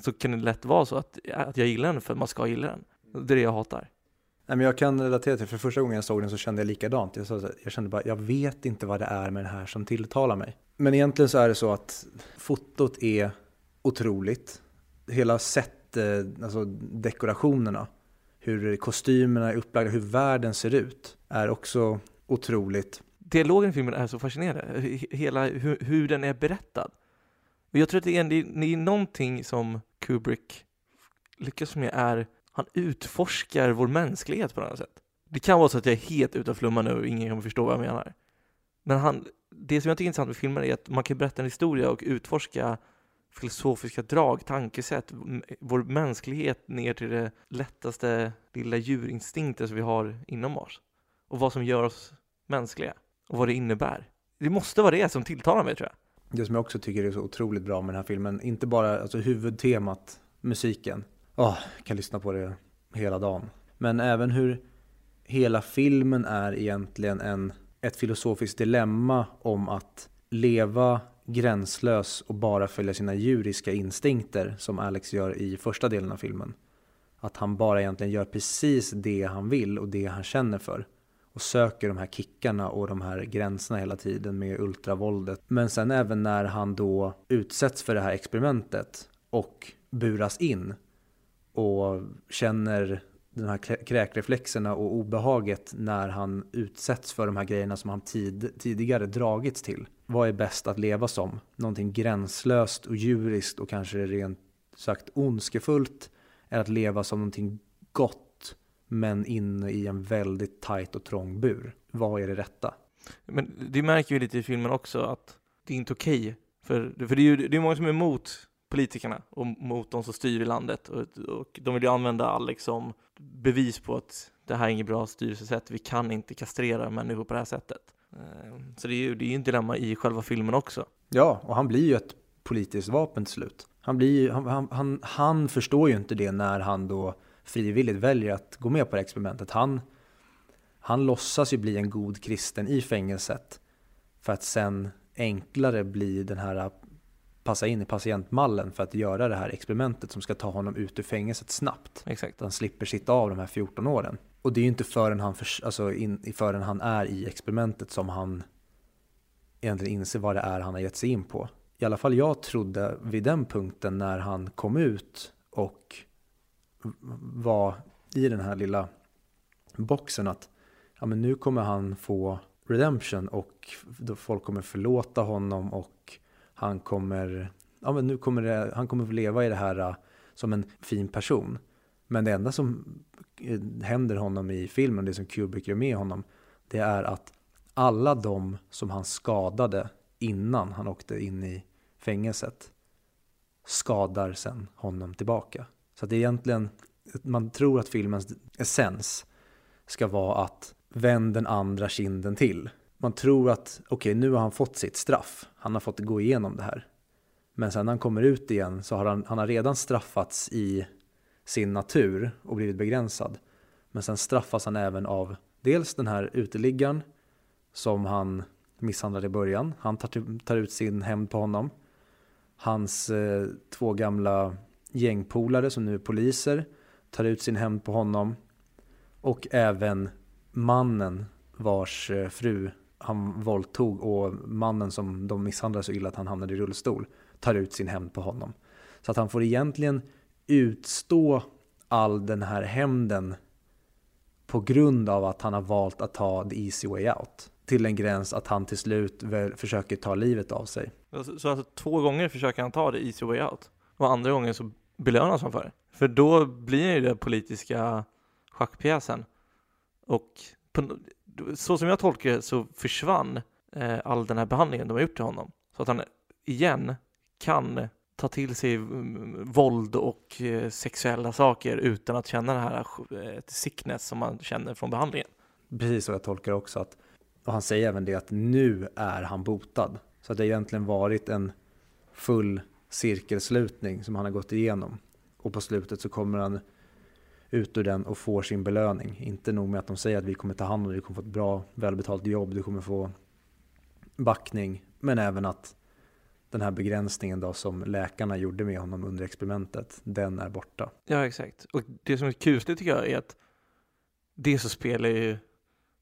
Speaker 2: så kan det lätt vara så att, att jag gillar den för att man ska gilla den. Det är det jag hatar.
Speaker 1: Nej, men jag kan relatera till, för första gången jag såg den så kände jag likadant. Jag, så, jag kände bara, jag vet inte vad det är med den här som tilltalar mig. Men egentligen så är det så att fotot är otroligt. Hela set, eh, alltså dekorationerna, hur kostymerna är upplagda, hur världen ser ut är också otroligt.
Speaker 2: Dialogen i filmen är så fascinerande, hela hur, hur den är berättad. Och jag tror att det är, det är någonting som Kubrick lyckas med är, han utforskar vår mänsklighet på något sätt. Det kan vara så att jag är helt ute och flummar nu och ingen kommer förstå vad jag menar. Men han, det som jag tycker är intressant med filmer är att man kan berätta en historia och utforska filosofiska drag, tankesätt, vår mänsklighet ner till det lättaste lilla djurinstinkten som vi har inom oss. Och vad som gör oss mänskliga och vad det innebär. Det måste vara det som tilltalar mig tror jag.
Speaker 1: Det som jag också tycker är så otroligt bra med den här filmen, inte bara alltså, huvudtemat, musiken. jag oh, kan lyssna på det hela dagen. Men även hur hela filmen är egentligen en, ett filosofiskt dilemma om att leva gränslös och bara följa sina djuriska instinkter som Alex gör i första delen av filmen. Att han bara egentligen gör precis det han vill och det han känner för. Och söker de här kickarna och de här gränserna hela tiden med ultravåldet. Men sen även när han då utsätts för det här experimentet och buras in och känner de här kräkreflexerna och obehaget när han utsätts för de här grejerna som han tid, tidigare dragits till. Vad är bäst att leva som? Någonting gränslöst och djuriskt och kanske rent sagt ondskefullt är att leva som någonting gott men inne i en väldigt tajt och trång bur. Vad är det rätta?
Speaker 2: Men det märker vi lite i filmen också att det är inte okej. Okay. För, för det är ju det är många som är emot politikerna och mot de som styr i landet. Och, och de vill ju använda Alex som bevis på att det här är inget bra styrelsesätt. Vi kan inte kastrera människor på det här sättet. Eh, så det är ju det är ett dilemma i själva filmen också.
Speaker 1: Ja, och han blir ju ett politiskt vapen till slut. Han, blir, han, han, han förstår ju inte det när han då frivilligt väljer att gå med på det experimentet. Han, han låtsas ju bli en god kristen i fängelset för att sen enklare bli den här passa in i patientmallen för att göra det här experimentet som ska ta honom ut ur fängelset snabbt.
Speaker 2: Exakt.
Speaker 1: Han slipper sitta av de här 14 åren. Och det är ju inte förrän han, för, alltså in, förrän han är i experimentet som han egentligen inser vad det är han har gett sig in på. I alla fall jag trodde vid den punkten när han kom ut och var i den här lilla boxen att ja, men nu kommer han få redemption och folk kommer förlåta honom och han kommer, ja, men nu kommer det, han kommer leva i det här äh, som en fin person. Men det enda som eh, händer honom i filmen, det som Kubrick gör med honom, det är att alla de som han skadade innan han åkte in i fängelset skadar sen honom tillbaka. Så det är egentligen, man tror att filmens essens ska vara att vänd den andra kinden till man tror att okej, okay, nu har han fått sitt straff. Han har fått gå igenom det här. Men sen när han kommer ut igen så har han, han har redan straffats i sin natur och blivit begränsad. Men sen straffas han även av dels den här uteliggaren som han misshandlade i början. Han tar, tar ut sin hämnd på honom. Hans eh, två gamla gängpolare som nu är poliser tar ut sin hämnd på honom. Och även mannen vars eh, fru han våldtog och mannen som de misshandlade så illa att han hamnade i rullstol tar ut sin hämnd på honom. Så att han får egentligen utstå all den här hämnden på grund av att han har valt att ta the easy way out. Till en gräns att han till slut försöker ta livet av sig.
Speaker 2: Så, så alltså två gånger försöker han ta the easy way out och andra gången så belönas han för. För då blir det den politiska schackpjäsen. Och på, så som jag tolkar det så försvann eh, all den här behandlingen de har gjort till honom. Så att han igen kan ta till sig mm, våld och eh, sexuella saker utan att känna det här eh, sickness som man känner från behandlingen.
Speaker 1: Precis så jag tolkar också att, och han säger även det att nu är han botad. Så att det egentligen varit en full cirkelslutning som han har gått igenom. Och på slutet så kommer han ut ur den och får sin belöning. Inte nog med att de säger att vi kommer ta hand om dig, du kommer få ett bra välbetalt jobb, du kommer få backning. Men även att den här begränsningen då som läkarna gjorde med honom under experimentet, den är borta.
Speaker 2: Ja, exakt. Och det som är kusligt tycker jag är att det så spelar ju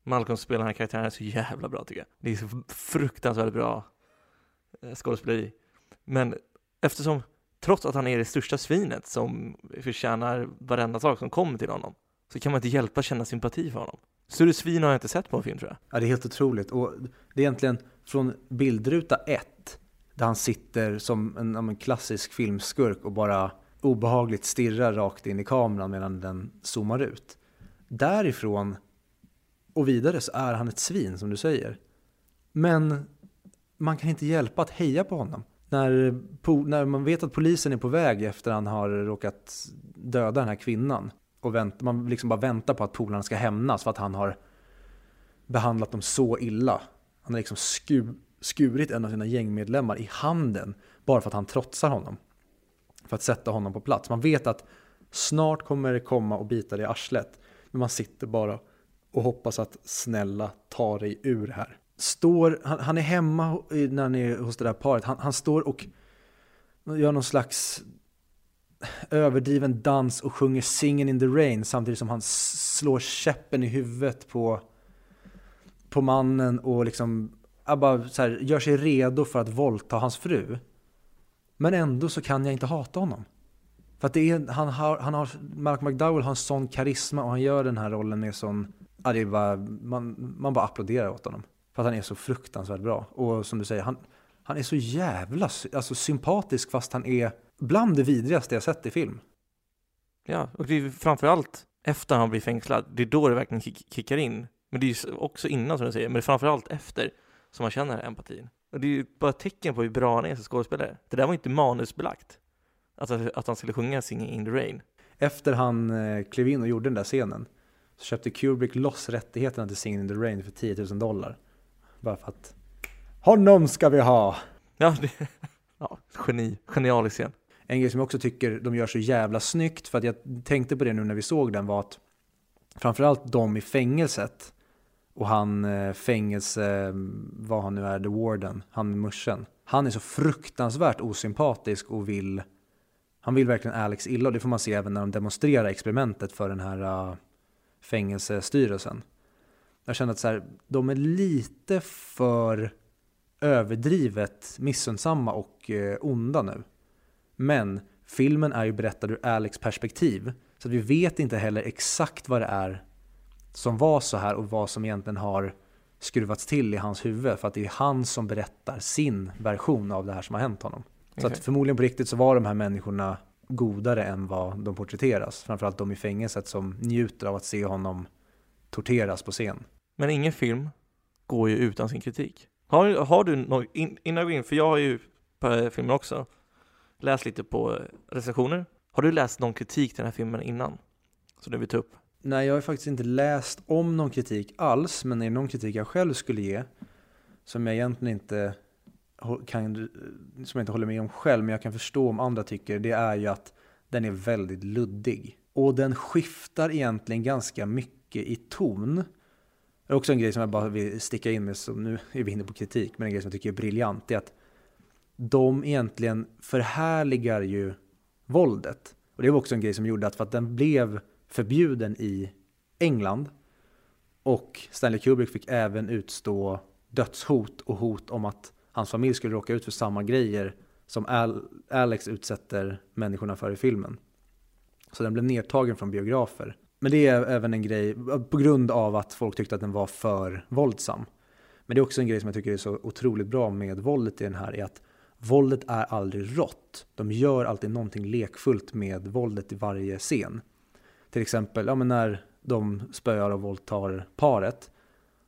Speaker 2: Malcolm spelar den här karaktären så jävla bra tycker jag. Det är så fruktansvärt bra eh, skådespeleri. Men eftersom trots att han är det största svinet som förtjänar varenda sak som kommer till honom, så kan man inte hjälpa att känna sympati för honom. Större svin har jag inte sett på en film tror jag.
Speaker 1: Ja, det är helt otroligt. Och det är egentligen från bildruta ett, där han sitter som en, en klassisk filmskurk och bara obehagligt stirrar rakt in i kameran medan den zoomar ut. Därifrån och vidare så är han ett svin som du säger. Men man kan inte hjälpa att heja på honom. När, när man vet att polisen är på väg efter att han har råkat döda den här kvinnan och vänt, man liksom bara väntar på att polarna ska hämnas för att han har behandlat dem så illa. Han har liksom skur, skurit en av sina gängmedlemmar i handen bara för att han trotsar honom. För att sätta honom på plats. Man vet att snart kommer det komma och bita dig i arslet. Men man sitter bara och hoppas att snälla ta dig ur här. Står, han, han är hemma när han är hos det där paret. Han, han står och gör någon slags överdriven dans och sjunger Singin' in the rain samtidigt som han slår käppen i huvudet på, på mannen och liksom bara så här, gör sig redo för att våldta hans fru. Men ändå så kan jag inte hata honom. För att det är, han har, han har, Mark McDowell har en sån karisma och han gör den här rollen med sån, ja, det är bara, man, man bara applåderar åt honom. För att han är så fruktansvärt bra. Och som du säger, han, han är så jävla alltså, sympatisk fast han är bland det vidrigaste jag sett i film.
Speaker 2: Ja, och det är framförallt efter han blir fängslad, det är då det verkligen kickar in. Men det är ju också innan som du säger, men det är framförallt efter som man känner empatin. Och det är ju bara ett tecken på hur bra han är som skådespelare. Det där var inte manusbelagt. Att, att han skulle sjunga Singing in the Rain.
Speaker 1: Efter han eh, klev in och gjorde den där scenen så köpte Kubrick loss rättigheterna till Singing in the Rain för 10 000 dollar. Bara för att honom ska vi ha!
Speaker 2: Ja, det, ja geni, genialisk scen.
Speaker 1: En grej som jag också tycker de gör så jävla snyggt, för att jag tänkte på det nu när vi såg den, var att framförallt de i fängelset och han eh, fängelse, vad han nu är, the warden, han med muschen. Han är så fruktansvärt osympatisk och vill, han vill verkligen Alex illa och det får man se även när de demonstrerar experimentet för den här uh, fängelsestyrelsen. Jag känner att så här, de är lite för överdrivet missundsamma och uh, onda nu. Men filmen är ju berättad ur Alex perspektiv. Så vi vet inte heller exakt vad det är som var så här och vad som egentligen har skruvats till i hans huvud. För att det är han som berättar sin version av det här som har hänt honom. Okay. Så att förmodligen på riktigt så var de här människorna godare än vad de porträtteras. Framförallt de i fängelset som njuter av att se honom torteras på scen.
Speaker 2: Men ingen film går ju utan sin kritik. Har, har du någon, in, innan jag går in, för jag har ju på filmen också läst lite på recensioner. Har du läst någon kritik till den här filmen innan? Som du vill ta upp?
Speaker 1: Nej, jag har faktiskt inte läst om någon kritik alls, men är det någon kritik jag själv skulle ge, som jag egentligen inte kan, som jag inte håller med om själv, men jag kan förstå om andra tycker, det är ju att den är väldigt luddig. Och den skiftar egentligen ganska mycket i ton. Det är också en grej som jag bara vill sticka in med, så nu är vi inne på kritik, men en grej som jag tycker är briljant, är att de egentligen förhärligar ju våldet. Och det var också en grej som gjorde att för att den blev förbjuden i England och Stanley Kubrick fick även utstå dödshot och hot om att hans familj skulle råka ut för samma grejer som Al Alex utsätter människorna för i filmen. Så den blev nedtagen från biografer. Men det är även en grej på grund av att folk tyckte att den var för våldsam. Men det är också en grej som jag tycker är så otroligt bra med våldet i den här, är att våldet är aldrig rått. De gör alltid någonting lekfullt med våldet i varje scen. Till exempel ja, men när de spöar och våldtar paret.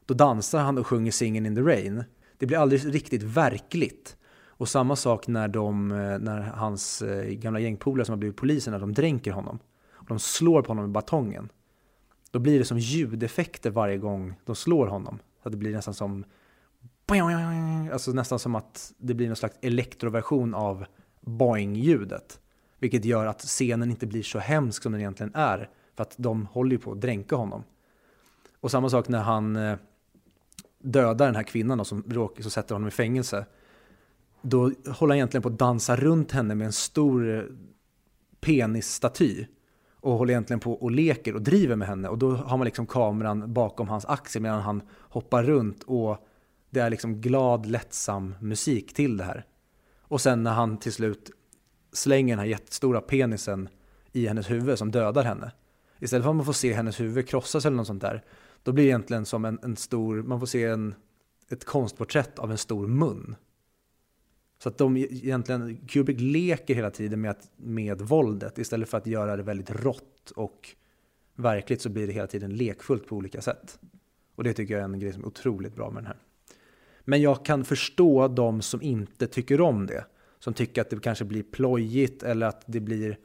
Speaker 1: Då dansar han och sjunger Singin' in the rain. Det blir aldrig riktigt verkligt. Och samma sak när, de, eh, när hans eh, gamla gängpolare som har blivit poliser, när de dränker honom. Och de slår på honom med batongen. Då blir det som ljudeffekter varje gång de slår honom. Så det blir nästan som Alltså nästan som att det blir någon slags elektroversion av boing-ljudet. Vilket gör att scenen inte blir så hemsk som den egentligen är. För att de håller ju på att dränka honom. Och samma sak när han eh, dödar den här kvinnan då, som, som sätter honom i fängelse. Då håller han egentligen på att dansa runt henne med en stor eh, penisstaty. Och håller egentligen på och leker och driver med henne. Och då har man liksom kameran bakom hans axel medan han hoppar runt. Och det är liksom glad, lättsam musik till det här. Och sen när han till slut slänger den här jättestora penisen i hennes huvud som dödar henne. Istället för att man får se hennes huvud krossas eller något sånt där, då blir det egentligen som en, en stor, man får se en, ett konstporträtt av en stor mun. Så att de e-, egentligen, Kubrick leker hela tiden med, att, med våldet istället för att göra det väldigt rått och verkligt så blir det hela tiden lekfullt på olika sätt. Och det tycker jag är en grej som är otroligt bra med den här. Men jag kan förstå de som inte tycker om det. Som tycker att det kanske blir plojigt eller att det blir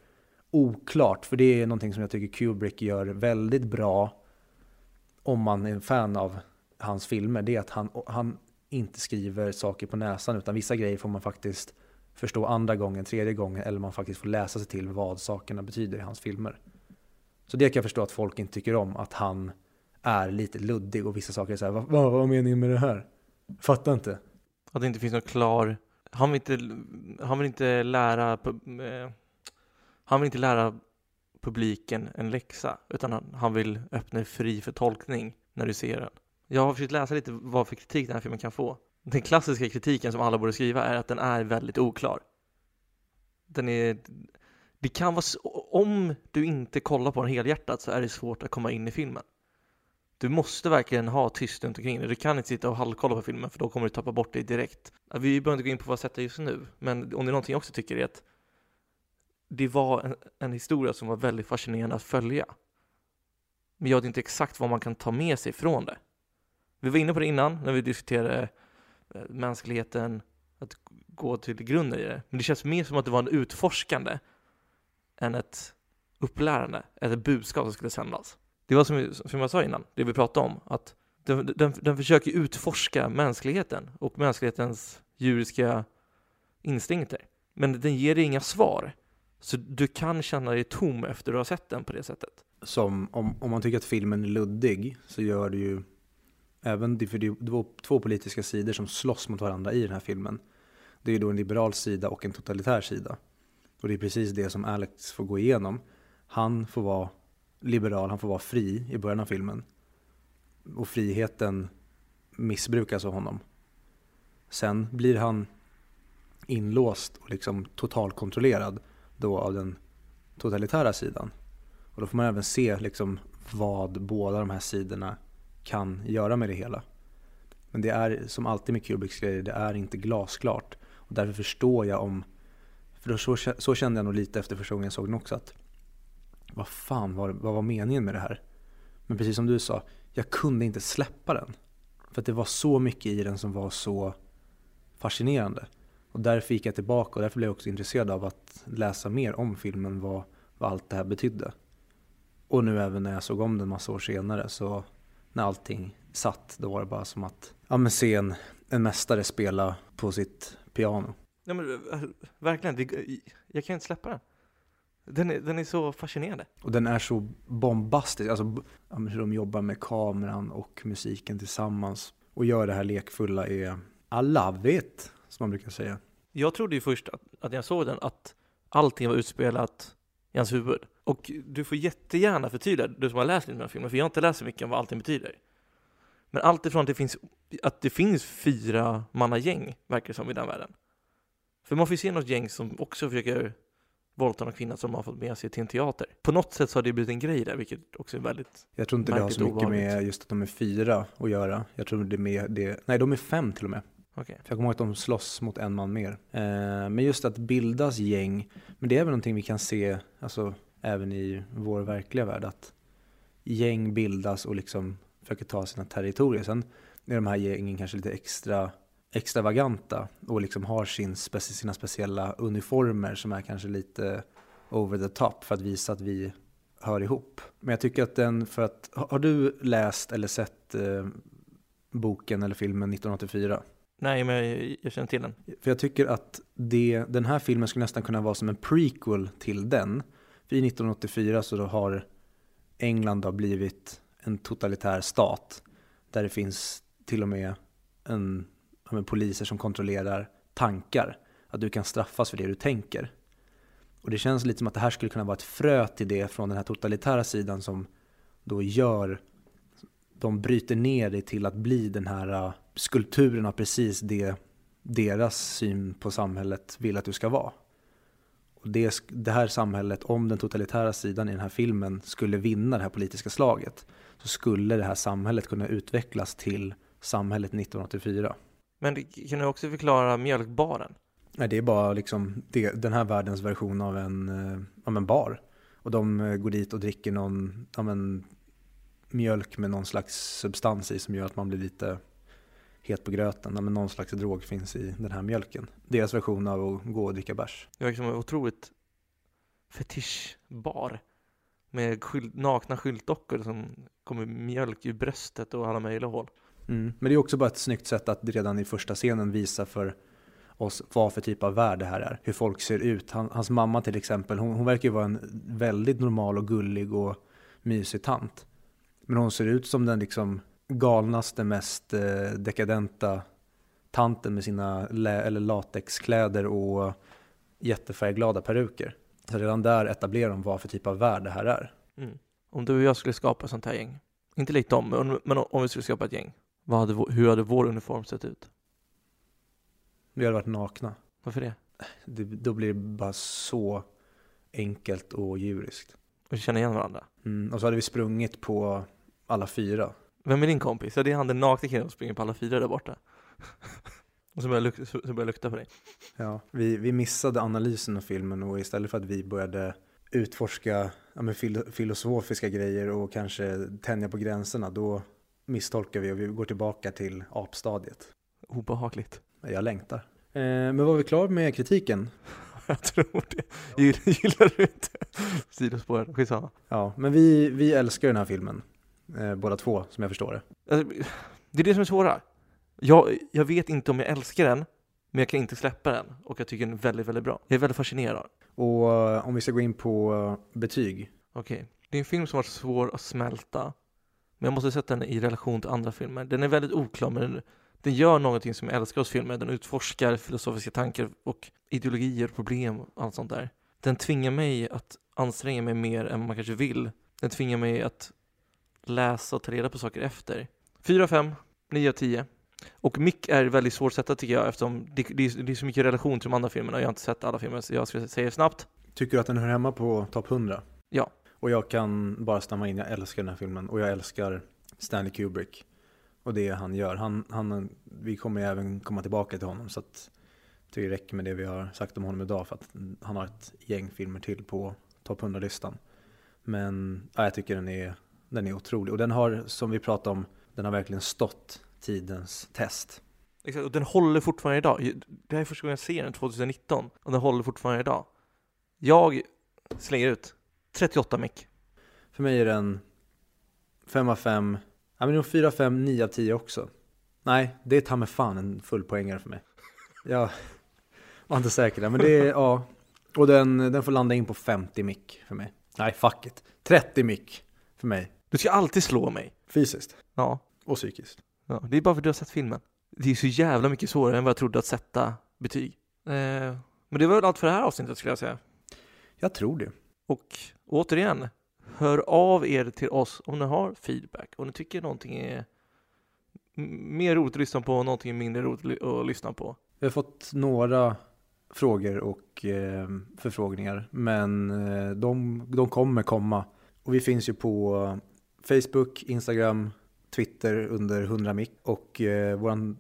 Speaker 1: oklart. För det är någonting som jag tycker Kubrick gör väldigt bra om man är en fan av hans filmer. Det är att han, han inte skriver saker på näsan utan vissa grejer får man faktiskt förstå andra gången, tredje gången eller man faktiskt får läsa sig till vad sakerna betyder i hans filmer. Så det kan jag förstå att folk inte tycker om, att han är lite luddig och vissa saker är så här, vad, vad var meningen med det här? Fattar inte.
Speaker 2: Att det inte finns någon klar, han vill inte, han vill inte lära, eh, han vill inte lära publiken en läxa, utan han, han vill öppna fri för tolkning när du ser den. Jag har försökt läsa lite vad för kritik den här filmen kan få. Den klassiska kritiken som alla borde skriva är att den är väldigt oklar. Den är, det kan vara, om du inte kollar på den helhjärtat så är det svårt att komma in i filmen. Du måste verkligen ha tyst runt omkring dig. Du kan inte sitta och halvkolla på filmen för då kommer du tappa bort dig direkt. Vi behöver inte gå in på vad sättet just nu, men om det är någonting jag också tycker är att det var en, en historia som var väldigt fascinerande att följa. Men jag vet inte exakt vad man kan ta med sig från det. Vi var inne på det innan när vi diskuterade eh, mänskligheten, att gå till grunden i det. Men det känns mer som att det var en utforskande än ett upplärande, ett budskap som skulle sändas. Det var som, som jag sa innan, det vi pratade om, att den, den, den försöker utforska mänskligheten och mänsklighetens djuriska instinkter. Men den ger dig inga svar. Så du kan känna dig tom efter att har sett den på det sättet.
Speaker 1: Som om, om man tycker att filmen är luddig så gör det ju även, för det är två politiska sidor som slåss mot varandra i den här filmen. Det är ju då en liberal sida och en totalitär sida. Och det är precis det som Alex får gå igenom. Han får vara liberal, han får vara fri i början av filmen. Och friheten missbrukas av honom. Sen blir han inlåst och liksom totalkontrollerad då av den totalitära sidan. Och då får man även se liksom vad båda de här sidorna kan göra med det hela. Men det är som alltid med Kubricks grejer, det är inte glasklart. Och därför förstår jag om, för så, så kände jag nog lite efter första gången jag såg den också, att vad fan var, vad var meningen med det här? Men precis som du sa, jag kunde inte släppa den. För att det var så mycket i den som var så fascinerande. Och därför gick jag tillbaka och därför blev jag också intresserad av att läsa mer om filmen, vad, vad allt det här betydde. Och nu även när jag såg om den massa år senare, så när allting satt, då var det bara som att ja, men se en, en mästare spela på sitt piano.
Speaker 2: Ja, men, eh, verkligen, det, jag kan inte släppa den. Den är, den är så fascinerande.
Speaker 1: Och den är så bombastisk, alltså hur de jobbar med kameran och musiken tillsammans och gör det här lekfulla är I love it, som man brukar säga.
Speaker 2: Jag trodde ju först att, att jag såg den att allting var utspelat i hans huvud. Och du får jättegärna förtydliga, du som har läst lite med filmen, för jag har inte läst så mycket om vad allting betyder. Men allt ifrån att det finns, att det finns fyra manna gäng verkar det som i den världen. För man får ju se något gäng som också försöker våldta någon kvinna som har fått med sig till en teater. På något sätt så har det blivit en grej där, vilket också är väldigt
Speaker 1: Jag tror inte det har så mycket med just att de är fyra att göra. Jag tror det är med det, nej de är fem till och med.
Speaker 2: Okay.
Speaker 1: För jag kommer ihåg att de slåss mot en man mer. Eh, men just att bildas gäng, men det är väl någonting vi kan se alltså, även i vår verkliga värld. Att gäng bildas och liksom försöker ta sina territorier. Sen är de här gängen kanske lite extra extravaganta och liksom har sin, sina speciella uniformer som är kanske lite over the top för att visa att vi hör ihop. Men jag tycker att den, för att, har du läst eller sett eh, boken eller filmen 1984?
Speaker 2: Nej, men jag, känner till den.
Speaker 1: För jag tycker att det, den här filmen skulle nästan kunna vara som en prequel till den. För i 1984 så har England har blivit en totalitär stat där det finns till och med en en, poliser som kontrollerar tankar. Att du kan straffas för det du tänker. Och det känns lite som att det här skulle kunna vara ett frö till det från den här totalitära sidan som då gör, de bryter ner det till att bli den här äh, skulpturen av precis det deras syn på samhället vill att du ska vara. Och det, det här samhället, om den totalitära sidan i den här filmen skulle vinna det här politiska slaget, så skulle det här samhället kunna utvecklas till samhället 1984.
Speaker 2: Men kan du också förklara mjölkbaren?
Speaker 1: Nej, det är bara liksom det, den här världens version av en, eh, av en bar. Och de eh, går dit och dricker någon ja, men, mjölk med någon slags substans i som gör att man blir lite het på gröten. Men någon slags drog finns i den här mjölken. Deras version av att gå och dricka bärs.
Speaker 2: Det verkar som en otroligt fetischbar. Med skylt, nakna skyltdockor som kommer mjölk i bröstet och alla möjliga hål.
Speaker 1: Mm. Men det är också bara ett snyggt sätt att redan i första scenen visa för oss vad för typ av värld det här är. Hur folk ser ut. Han, hans mamma till exempel, hon, hon verkar ju vara en väldigt normal och gullig och mysig tant. Men hon ser ut som den liksom galnaste, mest eh, dekadenta tanten med sina eller latexkläder och jättefärgglada peruker. Så redan där etablerar de vad för typ av värld det här är.
Speaker 2: Mm. Om du och jag skulle skapa sånt här gäng, inte likt dem, men, om vi skulle skapa ett gäng, vad hade, hur hade vår uniform sett ut?
Speaker 1: Vi hade varit nakna.
Speaker 2: Varför det?
Speaker 1: Det, då blir det bara så enkelt och djuriskt.
Speaker 2: Och känna igen varandra.
Speaker 1: Mm, och så hade vi sprungit på alla fyra.
Speaker 2: Vem är din kompis? Ja, det är han den nakna killen som springer på alla fyra där borta. och så börjar, luk- så så börjar lukta på dig.
Speaker 1: Ja, vi, vi missade analysen av filmen och istället för att vi började utforska ja, fil- filosofiska grejer och kanske tänja på gränserna, då misstolkar vi och vi går tillbaka till apstadiet.
Speaker 2: Obehagligt.
Speaker 1: Jag längtar. Eh, men var vi klar med kritiken?
Speaker 2: Jag tror det. Gillar, gillar du inte sidospåren? Skitsamma.
Speaker 1: Ja, men vi, vi älskar den här filmen. Eh, båda två, som jag förstår det.
Speaker 2: Alltså, det är det som är svåra. Jag, jag vet inte om jag älskar den, men jag kan inte släppa den. Och jag tycker den är väldigt, väldigt bra. Jag är väldigt fascinerad.
Speaker 1: Och eh, om vi ska gå in på eh, betyg.
Speaker 2: Okej. Det är en film som har varit svår att smälta. Men jag måste sätta den i relation till andra filmer. Den är väldigt oklar, men den, den gör någonting som jag älskar hos filmer. Den utforskar filosofiska tankar och ideologier, problem och allt sånt där. Den tvingar mig att anstränga mig mer än man kanske vill. Den tvingar mig att läsa och ta reda på saker efter. 4 av 5, 9 av 10. Och Mick är väldigt svårt att sätta tycker jag eftersom det, det, är, det är så mycket relation till de andra filmerna. Jag har inte sett alla filmer så jag ska säga snabbt.
Speaker 1: Tycker du att den hör hemma på topp 100?
Speaker 2: Ja.
Speaker 1: Och jag kan bara stämma in, jag älskar den här filmen och jag älskar Stanley Kubrick. Och det han gör. Han, han, vi kommer även komma tillbaka till honom så att det räcker med det vi har sagt om honom idag för att han har ett gäng filmer till på topp 100-listan. Men ja, jag tycker den är, den är otrolig och den har, som vi pratade om, den har verkligen stått tidens test.
Speaker 2: Exakt, och den håller fortfarande idag. Det här är första gången jag ser den 2019 och den håller fortfarande idag. Jag slänger ut 38 mick.
Speaker 1: För mig är den 5 av 5, ja men nog 4 5, 9 av 10 också. Nej, det är ta mig fan en full poängare för mig. Jag var inte säker där, men det är, ja. Och den, den får landa in på 50 mick för mig. Nej, fuck it. 30 mick för mig.
Speaker 2: Du ska alltid slå mig.
Speaker 1: Fysiskt
Speaker 2: Ja,
Speaker 1: och psykiskt.
Speaker 2: ja, det är bara för att du har sett filmen. Det är så jävla mycket svårare än vad jag trodde att sätta betyg. Eh, men det var väl allt för det här avsnittet skulle jag säga.
Speaker 1: Jag tror det.
Speaker 2: Och återigen, hör av er till oss om ni har feedback. Om ni tycker någonting är mer roligt att lyssna på och någonting är mindre roligt att lyssna på.
Speaker 1: Vi har fått några frågor och eh, förfrågningar, men eh, de, de kommer komma. Och vi finns ju på Facebook, Instagram, Twitter under 100 mick och eh, vår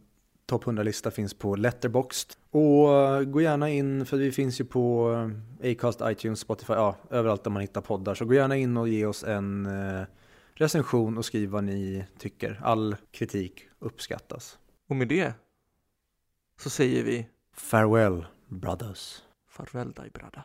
Speaker 1: topp 100-lista finns på Letterboxd. Och eh, gå gärna in, för vi finns ju på eh, Acast, iTunes, Spotify, ja, överallt där man hittar poddar. Så gå gärna in och ge oss en eh, recension och skriv vad ni tycker. All kritik uppskattas.
Speaker 2: Och med det så säger vi
Speaker 1: Farewell, brothers.
Speaker 2: farväl dig brada.